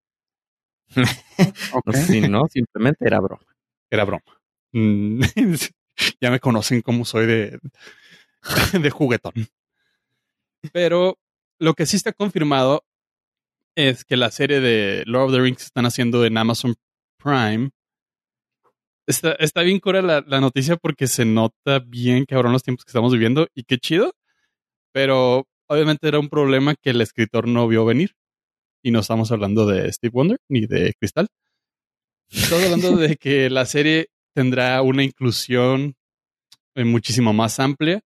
*laughs* okay. Si no, simplemente era broma. Era broma. *laughs* Ya me conocen como soy de, de juguetón. Pero lo que sí está confirmado es que la serie de Lord of the Rings están haciendo en Amazon Prime. Está, está bien cura la, la noticia porque se nota bien cabrón los tiempos que estamos viviendo y qué chido. Pero obviamente era un problema que el escritor no vio venir. Y no estamos hablando de Steve Wonder ni de Cristal. Estamos hablando de que la serie tendrá una inclusión eh, muchísimo más amplia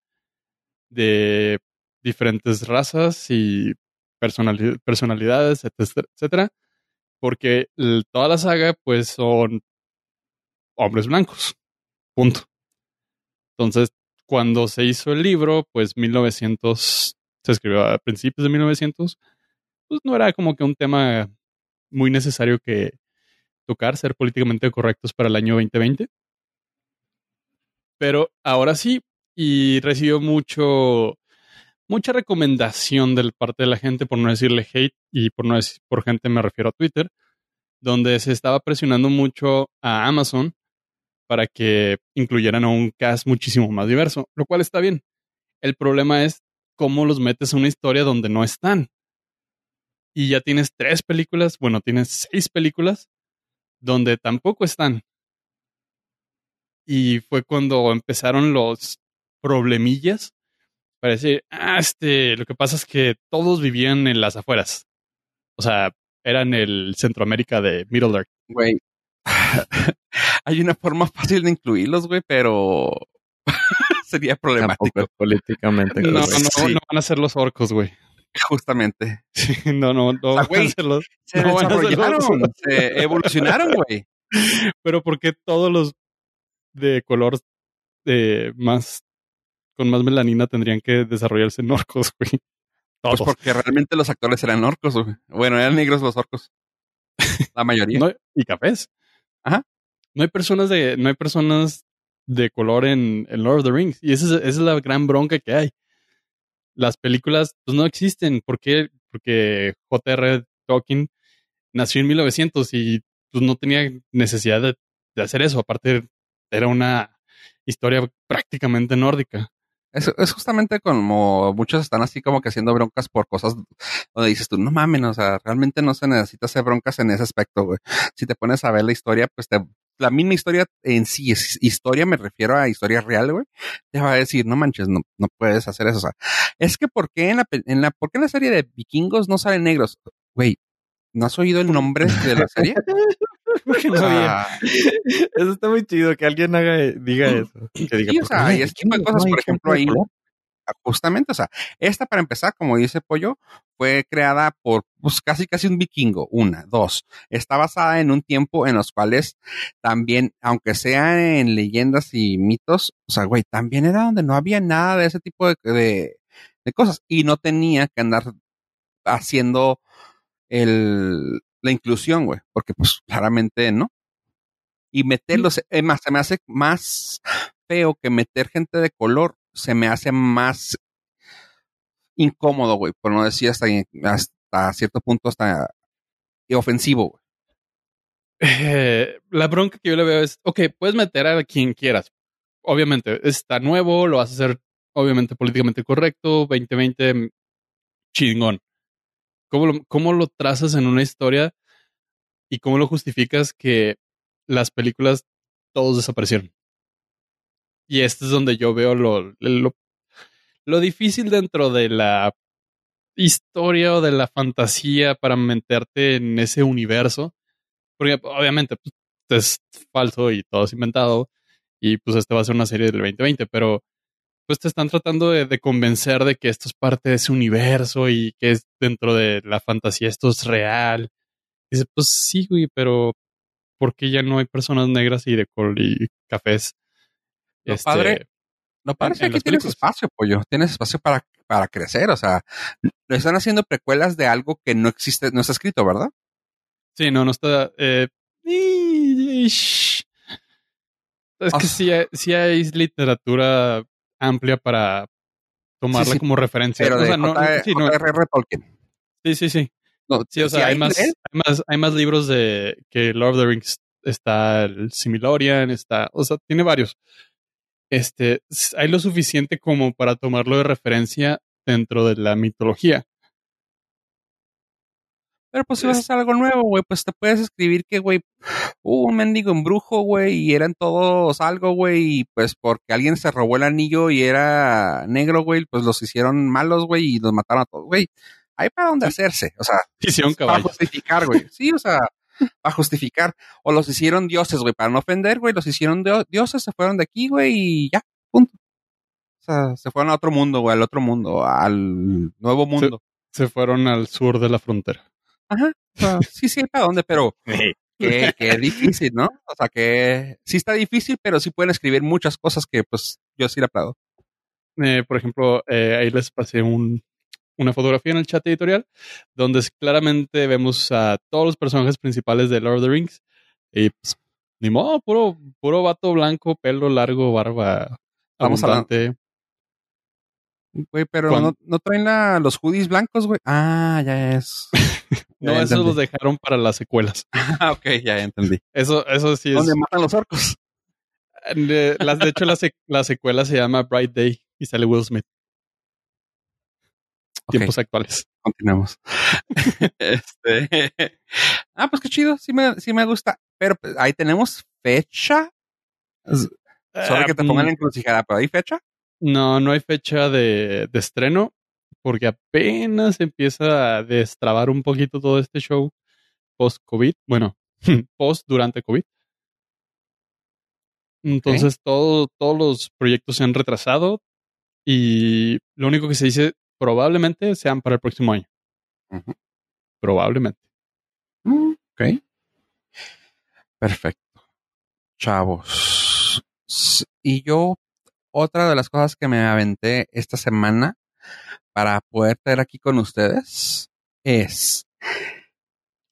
de diferentes razas y personali- personalidades, etcétera, etcétera, porque toda la saga pues son hombres blancos, punto. Entonces, cuando se hizo el libro, pues 1900, se escribió a principios de 1900, pues no era como que un tema muy necesario que tocar, ser políticamente correctos para el año 2020. Pero ahora sí, y recibió mucho, mucha recomendación de parte de la gente, por no decirle hate, y por no decir por gente me refiero a Twitter, donde se estaba presionando mucho a Amazon para que incluyeran a un cast muchísimo más diverso, lo cual está bien. El problema es cómo los metes a una historia donde no están. Y ya tienes tres películas, bueno, tienes seis películas donde tampoco están. Y fue cuando empezaron los problemillas para decir, ah, este, lo que pasa es que todos vivían en las afueras. O sea, eran el Centroamérica de Middle Earth. Güey. *laughs* Hay una forma fácil de incluirlos, güey, pero *laughs* sería problemático. políticamente No, no. Sí. no van a ser los orcos, güey. Justamente. *laughs* Sí, no, no, no sea, güey, los. Se No desarrollaron, se evolucionaron, güey. *laughs* Pero ¿por qué todos los de color de más con más melanina tendrían que desarrollarse en orcos, güey? Pues porque realmente los actores eran orcos, güey. Bueno, eran negros los orcos. La mayoría. *laughs* No, y cafés. Ajá. No hay personas de, no hay personas de color en, en Lord of the Rings. Y esa es, esa es la gran bronca que hay. Las películas, pues no existen. ¿Por qué? Porque J.R. Tolkien nació en 1900 y pues no tenía necesidad de, de hacer eso. Aparte, era una historia prácticamente nórdica. Es, es justamente como muchos están así como que haciendo broncas por cosas donde dices tú, no mames, o sea, realmente no se necesita hacer broncas en ese aspecto, güey. Si te pones a ver la historia, pues te, la misma historia en sí es historia, me refiero a historia real, güey. Te va a decir, no manches, no, no puedes hacer eso. O sea, es que ¿por qué en la, en la, ¿por qué en la serie de vikingos no salen negros? Güey, ¿no has oído el nombre de la serie? *laughs* No Eso está muy chido, que alguien haga, diga eso. Que diga, Sí, o "¿Por qué sea, y cosas, por ejemplo, ahí- color". Justamente, o sea, esta para empezar, como dice Pollo, fue creada por pues, casi casi un vikingo, una, dos. Está basada en un tiempo en los cuales también, aunque sea en leyendas y mitos, o sea, güey, también era donde no había nada de ese tipo de, de, de cosas y no tenía que andar haciendo el, la inclusión, güey, porque pues claramente no. Y meterlos, es más, se me hace más feo que meter gente de color, se me hace más incómodo, güey, por no decir hasta, cierto punto hasta ofensivo, güey. Eh, la bronca que yo le veo es, ok, puedes meter a quien quieras. Obviamente, está nuevo, lo vas a hacer obviamente políticamente correcto, 2020, chingón. ¿Cómo ¿Cómo lo trazas en una historia y cómo lo justificas que las películas todos desaparecieron? Y este es donde yo veo lo, lo, difícil dentro de la historia o de la fantasía para meterte en ese universo. Porque obviamente pues, es falso y todo es inventado. Y pues este va a ser una serie del 2020, pero pues te están tratando de, de, convencer de que esto es parte de ese universo y que es dentro de la fantasía, esto es real. Y dice, pues sí, güey, pero ¿por qué ya no hay personas negras y de col y cafés? Lo este, padre, lo padre es que aquí tienes espacio, pollo. Tienes espacio para, para crecer. O sea, le están haciendo precuelas de algo que no existe, no está escrito, ¿verdad? Sí, no, no está. Eh, es que sí, hay, sí hay literatura amplia para tomarla sí, sí, como referencia. Pero o sea, no, sí, no. Tolkien. Sí, sí, sí. No, sí, o sea, hay, más, hay, más, hay más libros de que Lord of the Rings. Está el Similorian, está, o sea, tiene varios. Este, hay lo suficiente como para tomarlo de referencia dentro de la mitología. Pero pues si vas a hacer algo nuevo, güey, pues te puedes escribir que, güey, hubo un mendigo embrujo, güey, y eran todos algo, güey, y pues porque alguien se robó el anillo y era negro, güey, pues los hicieron malos, güey, y los mataron a todos, güey. Hay para dónde hacerse, o sea, Hicieron para caballos. justificar, güey. Sí, o sea, para justificar. O los hicieron dioses, güey, para no ofender, güey, los hicieron dio- dioses, se fueron de aquí, güey, y ya, punto. O sea, se fueron a otro mundo, güey, al otro mundo, al nuevo mundo. Se fueron al sur de la frontera. Ajá. O sea, sí, sí, para dónde, pero *laughs* qué, qué difícil, ¿no? O sea, que sí está difícil, pero sí pueden escribir muchas cosas que, pues, yo sí le aplaudo. Eh, por ejemplo, eh, ahí les pasé un, una fotografía en el chat editorial donde claramente vemos a todos los personajes principales de Lord of the Rings y pues, ni modo, puro, puro vato blanco, pelo largo, barba hablando- abundante. Güey, pero no, no traen la- los hoodies blancos, güey. Ah, ya es. *laughs* No, Ya esos los dejaron para las secuelas. *laughs* Ah, ok, ya entendí. Eso, eso sí es. ¿Dónde matan los orcos? De, las, de hecho, la, sec- la secuela se llama Bright Day y sale Will Smith. Tiempos actuales. *laughs* Continuamos. *laughs* este. *laughs* Ah, pues qué chido. Sí me, sí me gusta. Pero pues, ahí tenemos fecha. Solo que te pongan la encrucijada, pero hay fecha. No, no hay fecha de, de estreno porque apenas empieza a destrabar un poquito todo este show post-COVID. Bueno, post durante COVID. Entonces todo, todos los proyectos se han retrasado y lo único que se dice probablemente sean para el próximo año. Probablemente. Mm, Ok. Perfecto. Chavos. Y yo, otra de las cosas que me aventé esta semana para poder estar aquí con ustedes es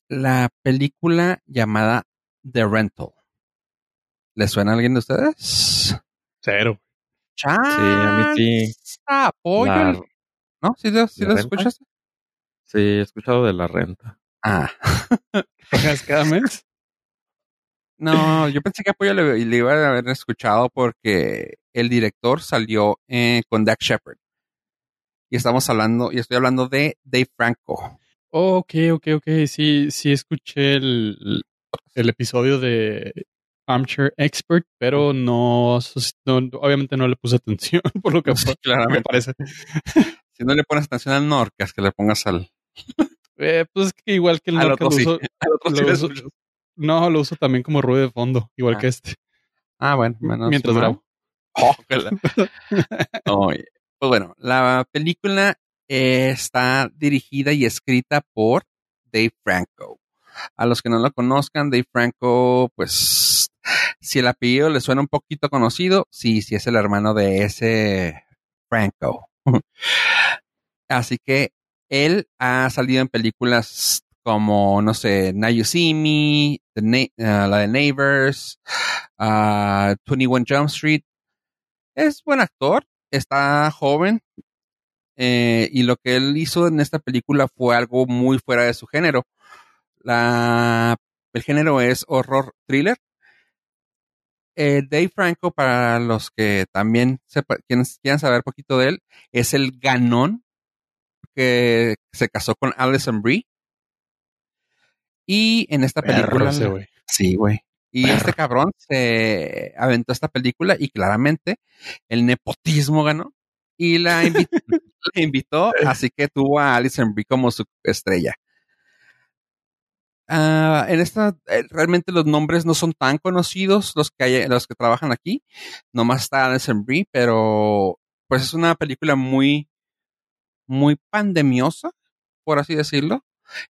la película llamada The Rental. ¿Le suena a alguien de ustedes? Cero. Sí, a mí sí. Apoyo. La- ¿No? ¿Sí, lo- sí ¿La escuchaste? Sí, he escuchado de la renta. Ah. *laughs* ¿Pagas cada mes? No, yo pensé que Apoyo le, le iba a haber escuchado porque el director salió eh, con Dak Shepard. Y estamos hablando, y estoy hablando de Dave Franco. Oh, ok, ok, ok. Sí, sí escuché el, el episodio de Armchair Expert, pero no, no- obviamente no le puse atención *laughs* por lo que *laughs* Sí, me claramente. parece. Si no le pones atención al Norcas, que le pongas al, Eh, pues es que igual que el al Norca *laughs* otro lo sí. uso, Al otro sí lo le uso- escuchas. no, lo uso también como ruido de fondo, igual Ah. que este, Ah, bueno, menos mientras grabo. *laughs* Oh, pues bueno, la película eh, está dirigida y escrita por Dave Franco. A los que no lo conozcan, Dave Franco, pues, si el apellido le suena un poquito conocido, sí, sí es el hermano de ese Franco. *laughs* Así que él ha salido en películas como, no sé, Now You See Me, uh, la de Neighbors, uh, 21 Jump Street. Es buen actor, está joven, eh, y lo que él hizo en esta película fue algo muy fuera de su género. La, el género es horror thriller. Eh, Dave Franco, para los que también sepa, quieran saber poquito de él, es el ganón que se casó con Alison Brie. Y en esta Perro película. ese güey. Sí, güey. Y Perro. este cabrón se aventó esta película y claramente el nepotismo ganó y la invitó, *laughs* la invitó así que tuvo a Alison Brie como su estrella. Ah, en esta, eh, realmente los nombres no son tan conocidos los que hay, los que trabajan aquí. Nomás está Alison Brie, pero pues es una película muy, muy pandemiosa, por así decirlo.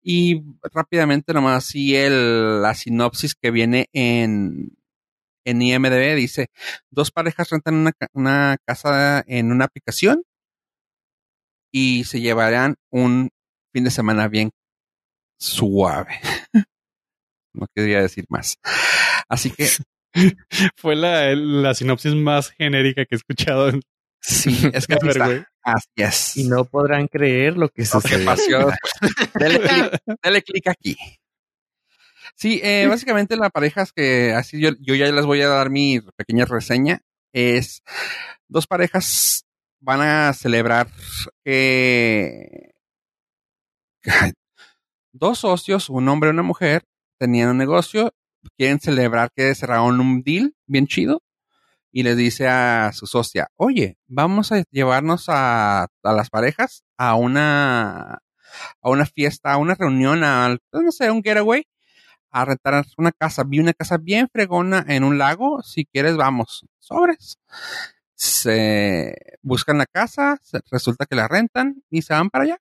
Y rápidamente nomás así el, la sinopsis que viene en, en IMDB dice, dos parejas rentan una, una casa en una aplicación y se llevarán un fin de semana bien suave. *laughs* no quería decir más. Así que *laughs* Fue la, la sinopsis más genérica que he escuchado en sí, es que *laughs* así Ever, está. Así es. Y no podrán creer lo que sucedió. después. *laughs* Dele clic, aquí. Sí, eh, básicamente la pareja es que así yo, yo ya les voy a dar mi pequeña reseña. es dos parejas van a celebrar que dos socios, un hombre y una mujer, tenían un negocio, quieren celebrar que cerraron un deal bien chido y le dice a su socia, oye, vamos a llevarnos a, a las parejas a una, a una fiesta, a una reunión, a, no sé, un getaway, a rentar una casa. Vi una casa bien fregona en un lago, si quieres vamos, sobres. Se buscan la casa, resulta que la rentan y se van para allá.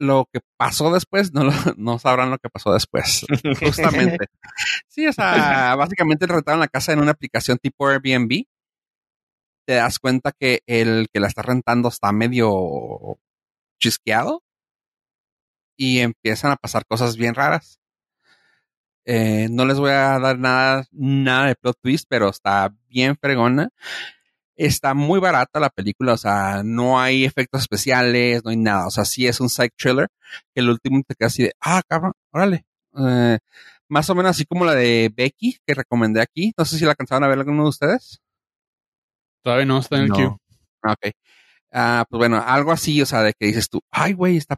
Lo que pasó después, no, lo- *laughs* no sabrán lo que pasó después. *laughs* Justamente. Sí, o sea, *laughs* básicamente rentaron la casa en una aplicación tipo Airbnb. Te das cuenta que el que la está rentando está medio chisqueado y empiezan a pasar cosas bien raras. Eh, no les voy a dar nada, nada de plot twist, pero está bien fregona. Está muy barata la película, o sea, no hay efectos especiales, no hay nada. O sea, sí es un psych thriller que el último te queda así de, ah, cabrón, órale. Eh, más o menos así como la de Becky que recomendé aquí. No sé si la alcanzaron a ver alguno de ustedes. Todavía no está en el No. queue. Ah, Ok. Ah, pues bueno, algo así, o sea, de que dices tú, ay, güey, está,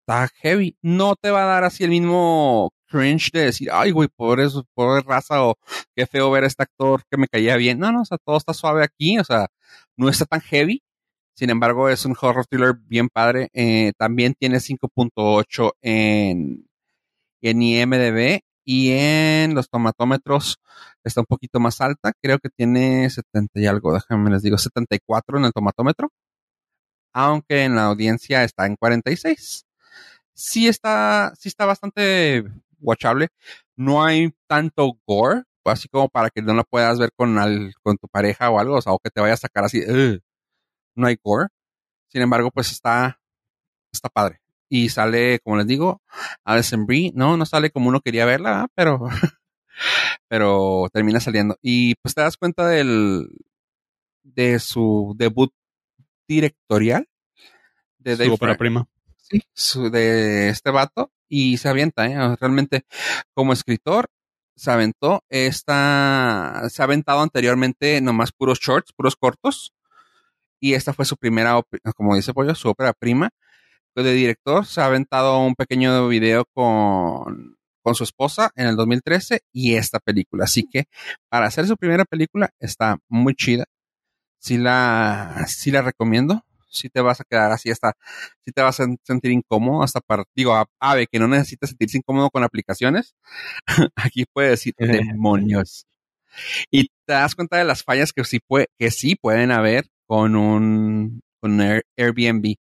está heavy. No te va a dar así el mismo cringe de decir, ay, güey, pobre, pobre raza o qué feo ver a este actor que me caía bien. No, no, o sea, todo está suave aquí, o sea, no está tan heavy. Sin embargo, es un horror thriller bien padre. Eh, también tiene 5.8 en, en IMDB y en los tomatómetros está un poquito más alta. Creo que tiene 70 y algo, déjenme les digo, 74 en el tomatómetro. Aunque en la audiencia está en 46. Sí está, sí está bastante watchable. No hay tanto gore, así como para que no la puedas ver con, al- con tu pareja o algo, o sea, o que te vaya a sacar así, "Ugh". no hay gore. Sin embargo, pues está, está padre. Y sale, como les digo, Alison Brie, no, no sale como uno quería verla, pero, *laughs* pero termina saliendo. Y pues te das cuenta del, de su debut directorial de Dave Frank prima. Sí, de este vato y se avienta, ¿eh? Realmente, como escritor, se aventó esta, se ha aventado anteriormente nomás puros shorts, puros cortos, y esta fue su primera, como dice Pollo, su ópera prima. De director, se ha aventado un pequeño video con, con su esposa en el 2013 y esta película. Así que para hacer su primera película está muy chida. Sí la, sí la recomiendo. Sí te vas a quedar así hasta, sí te vas a sentir incómodo hasta para, digo, a- Ave, que no necesitas sentirse incómodo con aplicaciones. *laughs* Aquí puede decir demonios. Y te das cuenta de las fallas que sí, puede, que sí pueden haber con un, con Air- Airbnb.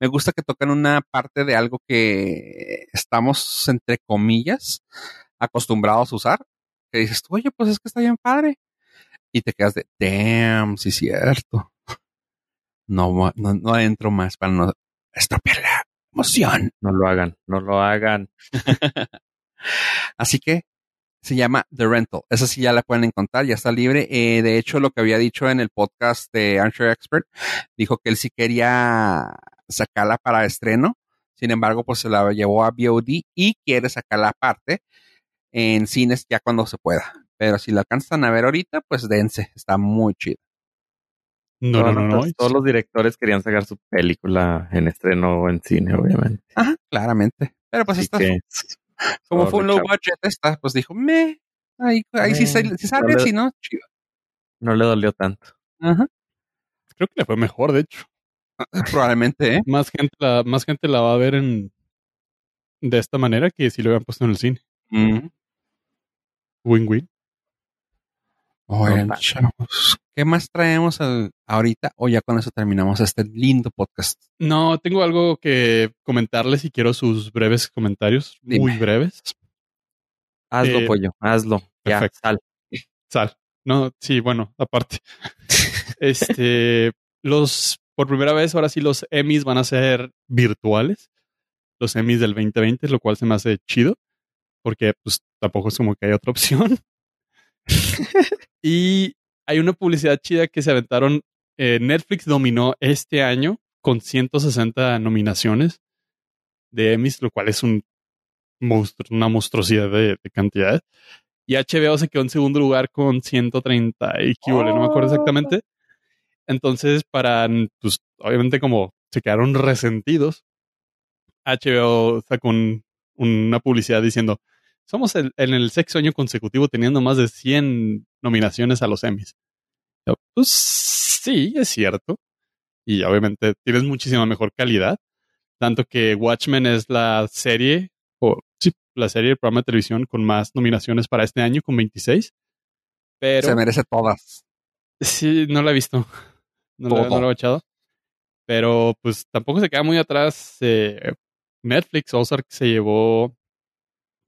Me gusta que tocan una parte de algo que estamos, entre comillas, acostumbrados a usar. Que dices, oye, pues es que está bien padre. Y te quedas de, damn, sí, cierto. No, no, no entro más para no estropear la emoción. No lo hagan, no lo hagan. *laughs* Así que se llama The Rental. Esa sí ya la pueden encontrar, ya está libre. Eh, de hecho, lo que había dicho en el podcast de Archer Expert, dijo que él sí quería sacarla para estreno. Sin embargo, pues se la llevó a VOD y quiere sacarla aparte en cines ya cuando se pueda. Pero si la alcanzan a ver ahorita, pues dense. Está muy chido. No, no, no, no. Todos- Todos los directores querían sacar su película en estreno o en cine, obviamente. Ajá, claramente. Pero pues esta, que, *laughs* como fue un low chavo. budget, esta, pues dijo, me. Ahí, ahí sí, sale- sí sale, No le- si no, chido. no le dolió tanto. Ajá. Creo que le fue mejor, de hecho. *laughs* Probablemente, ¿eh? Más gente la, más gente la va a ver en de esta manera que si lo hubieran puesto en el cine. Mm. Win-win. Oigan, No, chavos, ¿qué más traemos al- ahorita? O ya con eso terminamos este lindo podcast. No, tengo algo que comentarles y quiero sus breves comentarios, muy breves. Hazlo, Eh, pollo, hazlo. Ya, perfecto. sal. Sal. No, sí, bueno, aparte. *laughs* este, los, por primera vez, ahora sí los Emmys van a ser virtuales. Los Emmys del 2020, lo cual se me hace chido. Porque, pues, tampoco es como que hay otra opción. *laughs* y hay una publicidad chida que se aventaron. eh, Netflix dominó este año con 160 nominaciones de Emmys, lo cual es un monstruo, una monstruosidad de, de cantidad. Y HBO se quedó en segundo lugar con 130 y huele, no me acuerdo Oh. exactamente. Entonces, para, pues, obviamente como se quedaron resentidos, HBO sacó un- una publicidad diciendo, somos el- en el sexto año consecutivo teniendo más de 100 nominaciones a los Emmys. Pues sí, es cierto. Y obviamente tienes muchísima mejor calidad. Tanto que Watchmen es la serie, o sí, la serie del programa de televisión con más nominaciones para este año, con 26. Pero Se merece todas. sí, no la he visto. No la, Todo. no la he echado. Pero pues tampoco se queda muy atrás. eh, Netflix, Ozark se llevó,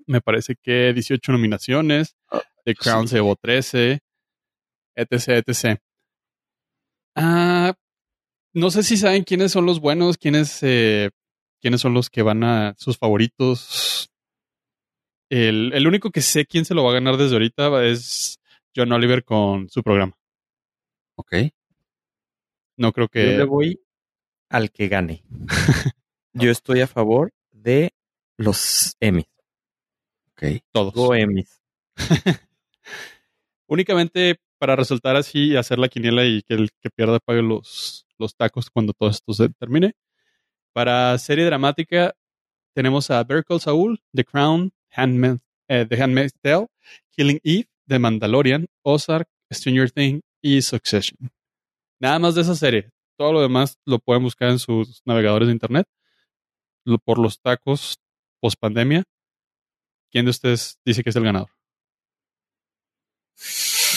me parece que 18 nominaciones. The Crown sí. se llevó 13. Etc, etc. Ah, no sé si saben quiénes son los buenos, quiénes, eh, quiénes son los que van a sus favoritos. El, el único que sé quién se lo va a ganar desde ahorita es John Oliver con su programa. Ok. No creo Yo le que. voy al que gane. *laughs* Yo estoy a favor de los Emmys. Ok. Todos. *laughs* Únicamente para resultar así y hacer la quiniela y que el que pierda pague los, los tacos cuando todo esto se termine. Para serie dramática tenemos a Better Call Saul, The Crown, Handmaid, eh, The Handmaid's Tale, Killing Eve, The Mandalorian, Ozark, Stranger Things y Succession. Nada más de esa serie. Todo lo demás lo pueden buscar en sus navegadores de internet. Lo- por los tacos post pandemia. ¿Quién de ustedes dice que es el ganador?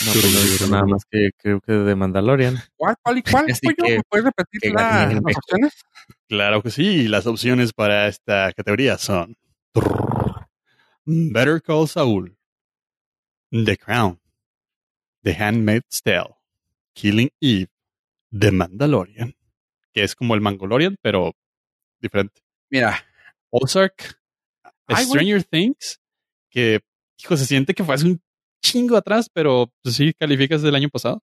No, pues no visto nada más que creo que de Mandalorian. ¿Cuál, cuál y cuál? Que- ¿Me puedes repetir la- las opciones? Claro que sí. Las opciones para esta categoría son Better Call Saul, The Crown, The Handmaid's Tale, Killing Eve, The Mandalorian, que es como el Mangolorian, pero diferente. Mira. Ozark. Stranger Things, que, hijo, se siente que fue hace un chingo atrás, pero pues, sí calificas del año pasado.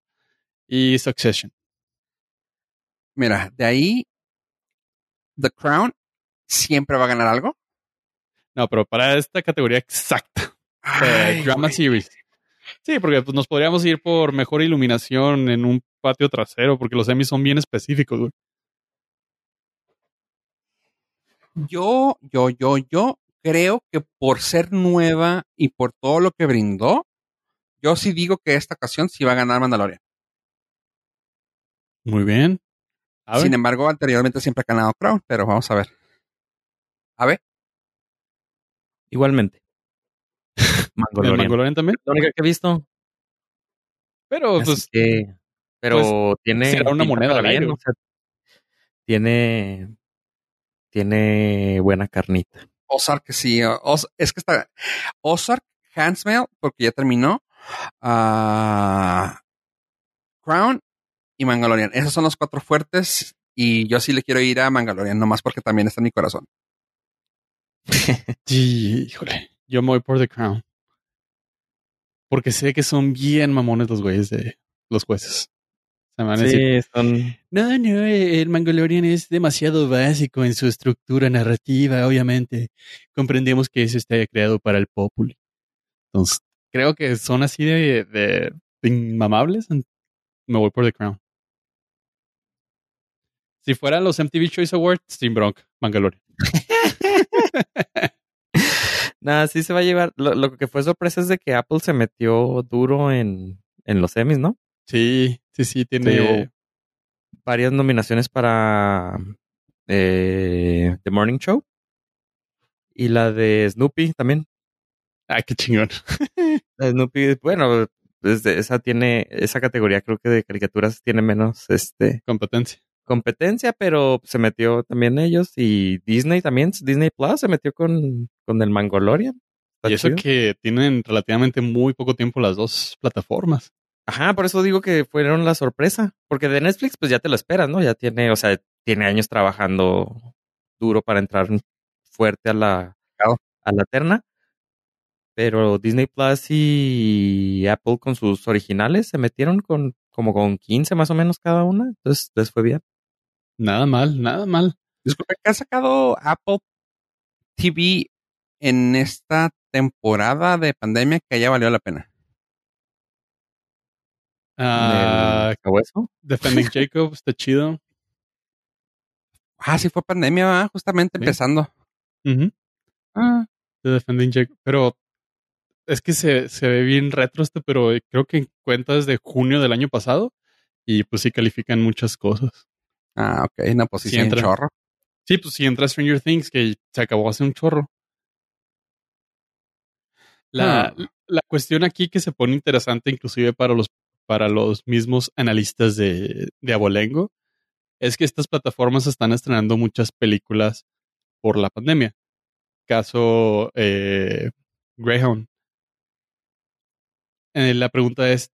Y Succession. Mira, de ahí, The Crown siempre va a ganar algo. No, pero para esta categoría exacta. Eh, drama series. Sí, porque pues, nos podríamos ir por mejor iluminación en un patio trasero, porque los Emmys son bien específicos, güey. Yo, yo, yo, yo creo que por ser nueva y por todo lo que brindó, yo sí digo que esta ocasión sí va a ganar Mandalorian. Muy bien. A ver, Sin embargo, anteriormente siempre ha ganado Crown, pero vamos a ver. A ver, Igualmente. *laughs* ¿el Mandalorian. Mangolorian también. La única que he visto. Pero Así pues que- pero tiene. será una moneda bien, o sea, tiene. Tiene buena carnita. Ozark sí. Es que está Ozark, Hansmail, porque ya terminó. ah, Crown y Mandalorian. Esos son los cuatro fuertes. Y yo sí le quiero ir a Mandalorian, nomás porque también está en mi corazón. Sí, *laughs* híjole. Yo me voy por The Crown. Porque sé que son bien mamones los güeyes de los jueces. Se me van a decir, Sí, son. no, no, el Mangolorian es demasiado básico en su estructura narrativa, obviamente. Comprendemos que eso está creado para el populi. Entonces, creo que son así de, de, de inmamables. Me voy por The Crown. Si fueran los MTV Choice Awards, sin bronca, Mandalorian. *laughs* Nada, sí se va a llevar. Lo, lo que fue sorpresa es de que Apple se metió duro en, en los Emmys, ¿no? Sí, sí, sí, tiene... varias nominaciones para eh, The Morning Show y la de Snoopy también. Ay, qué chingón. *laughs* La de Snoopy, bueno, desde esa tiene esa categoría creo que de caricaturas tiene menos este Competencia. competencia, pero se metió también ellos y Disney también, Disney Plus se metió con, con el Mangolorian. Y eso chido. que tienen relativamente muy poco tiempo las dos plataformas. Ajá, por eso digo que fueron la sorpresa, porque de Netflix pues ya te lo esperas, ¿no? Ya tiene, o sea, tiene años trabajando duro para entrar fuerte a la Claro. a la terna. Pero Disney Plus y Apple con sus originales se metieron con como con 15 más o menos cada una, entonces les fue bien. Nada mal, nada mal. Disculpe, ¿qué ha sacado Apple TV en esta temporada de pandemia que haya valido la pena? Ah, ¿Del sabueso? Defending *laughs* Jacob está chido. Ah, sí fue pandemia, ¿verdad? justamente Sí. empezando. Ujú. Ah, The Defending Jacob. Pero es que se, se ve bien retro este, pero creo que cuenta desde junio del año pasado. Y pues sí califican muchas cosas. ah, ok, no, pues sí, Sí sí, chorro. Sí, pues si entra Stranger Things, que se acabó hace un chorro. La, Hmm. la cuestión aquí que se pone interesante, inclusive para los, para los mismos analistas de, de Abolengo, es que estas plataformas están estrenando muchas películas por la pandemia. Caso eh, Greyhound. Eh, la pregunta es,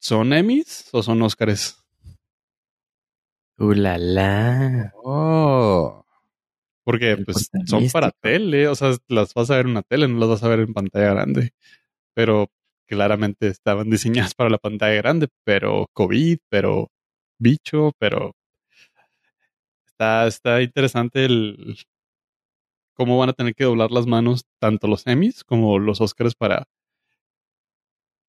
¿son Emmys o son Oscars? Uh, la, la. Oh. Porque pues son para tele, o sea, las vas a ver en una tele, no las vas a ver en pantalla grande. Pero claramente estaban *laughs* diseñadas para la pantalla grande, pero COVID, pero bicho, pero está, está interesante el cómo van a tener que doblar las manos tanto los Emmys como los Oscars para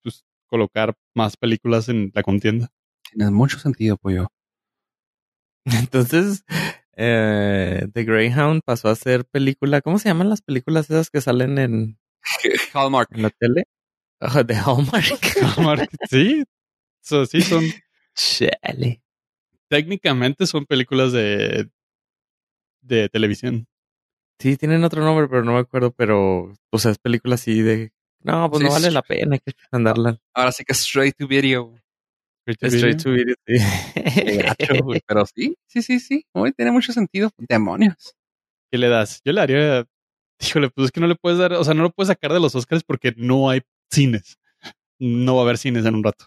pues, colocar más películas en la contienda. Tienes mucho sentido, pollo. *laughs* Entonces, eh, The Greyhound pasó a ser película. ¿Cómo se llaman las películas esas que salen en, *laughs* Hallmark. en la tele? Ah, *laughs* de Hallmark. sí, so, sí son Chale. técnicamente son películas de de televisión. Sí, tienen otro nombre, pero no me acuerdo. Pero, o sea, es película así de. No, pues Sí, no vale sí. la pena, hay que andarla. Ahora sí que straight to video. Straight to video. Qué sí. gacho, güey. Pero sí, sí, sí, sí. Uy, tiene mucho sentido. Demonios. ¿Qué le das? Yo le haría. Híjole, pues es que no le puedes dar, o sea, no lo puedes sacar de los Oscars porque no hay cines. No va a haber cines en un rato.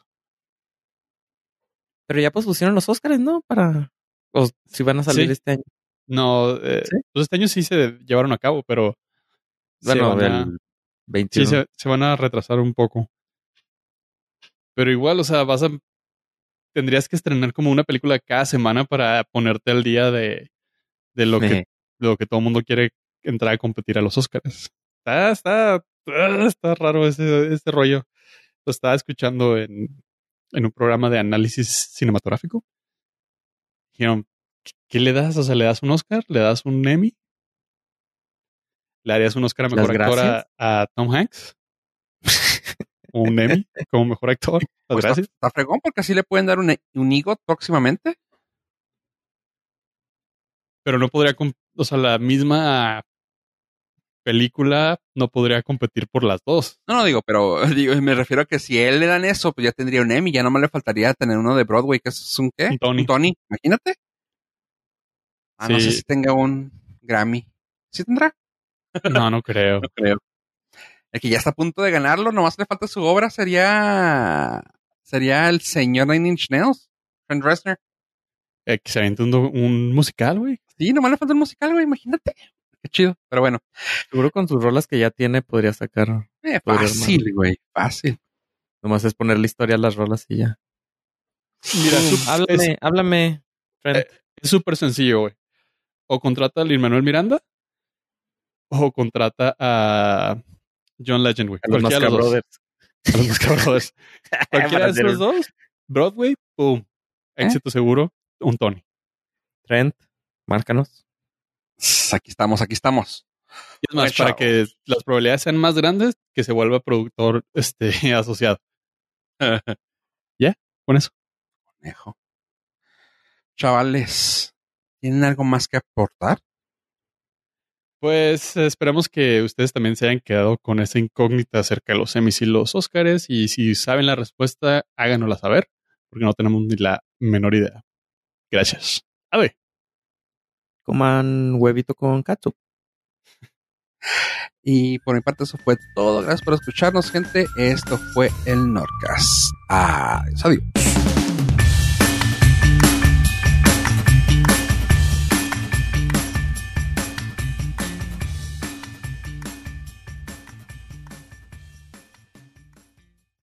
Pero ya pospusieron los Oscars, ¿no? Para. O si van a salir Sí. este año. No, eh, ¿Sí? pues este año sí se llevaron a cabo, pero se Bueno, van a- el 21. sí se, se van a retrasar un poco. Pero igual, o sea, vas a tendrías que estrenar como una película cada semana para ponerte al día de, de lo que de lo que todo el mundo quiere entrar a competir a los Oscars. Está, está, está raro ese, ese rollo. Lo estaba escuchando en, en un programa de análisis cinematográfico. Dijeron, ¿qué, qué le das? O sea, ¿le das un Oscar? ¿Le das un Emmy? ¿Le harías un Oscar a mejor actor a, Tom Hanks? ¿O un Emmy como mejor actor? Pues gracias. está fregón porque así le pueden dar un, un EGOT próximamente. Pero no podría, o sea, la misma película no podría competir por las dos. No, no digo, pero *laughs* digo, me refiero a que si él le dan eso, pues ya tendría un Emmy. Ya nomás le faltaría tener uno de Broadway, que es un qué? Un Tony. Tony, imagínate. Ah, no sé si tenga un Grammy. ¿Sí tendrá? *laughs* No, no creo. No creo. El que ya está a punto de ganarlo, nomás le falta su obra, sería sería el señor Nine Inch Nails, Trent Reznor. Eh, que se aviente un, un musical, güey. Sí, nomás le falta un musical, güey, imagínate. Qué chido. Pero bueno, Seguro con sus rolas que ya tiene podría sacar. eh, Podría fácil, güey, fácil. Nomás es ponerle historia a las rolas y ya. Mira, su- háblame, es- háblame. Trent. Eh, Es súper sencillo, güey. O contrata a Lin Manuel Miranda o contrata a John Legend, güey. a los Cualquiera los dos. Brothers. *laughs* A los Brothers. *laughs* Cualquiera de esos dos, Broadway, pum. Éxito seguro, un Tony. Trent, márcanos. Aquí estamos, aquí estamos. Y es más, para que las probabilidades sean más grandes, que se vuelva productor *laughs* este, asociado. *laughs* ¿Ya? Con eso. Conejo. Chavales, ¿tienen algo más que aportar? Pues esperamos que ustedes también se hayan quedado con esa incógnita acerca de los Emmys y los Óscares. Y si saben la respuesta, háganosla saber, porque no tenemos ni la menor idea. Gracias. A ver. Coman huevito con katsu. *laughs* Y por mi parte eso fue todo. Gracias por escucharnos, gente. Esto fue el Nordcast. Adiós, adiós.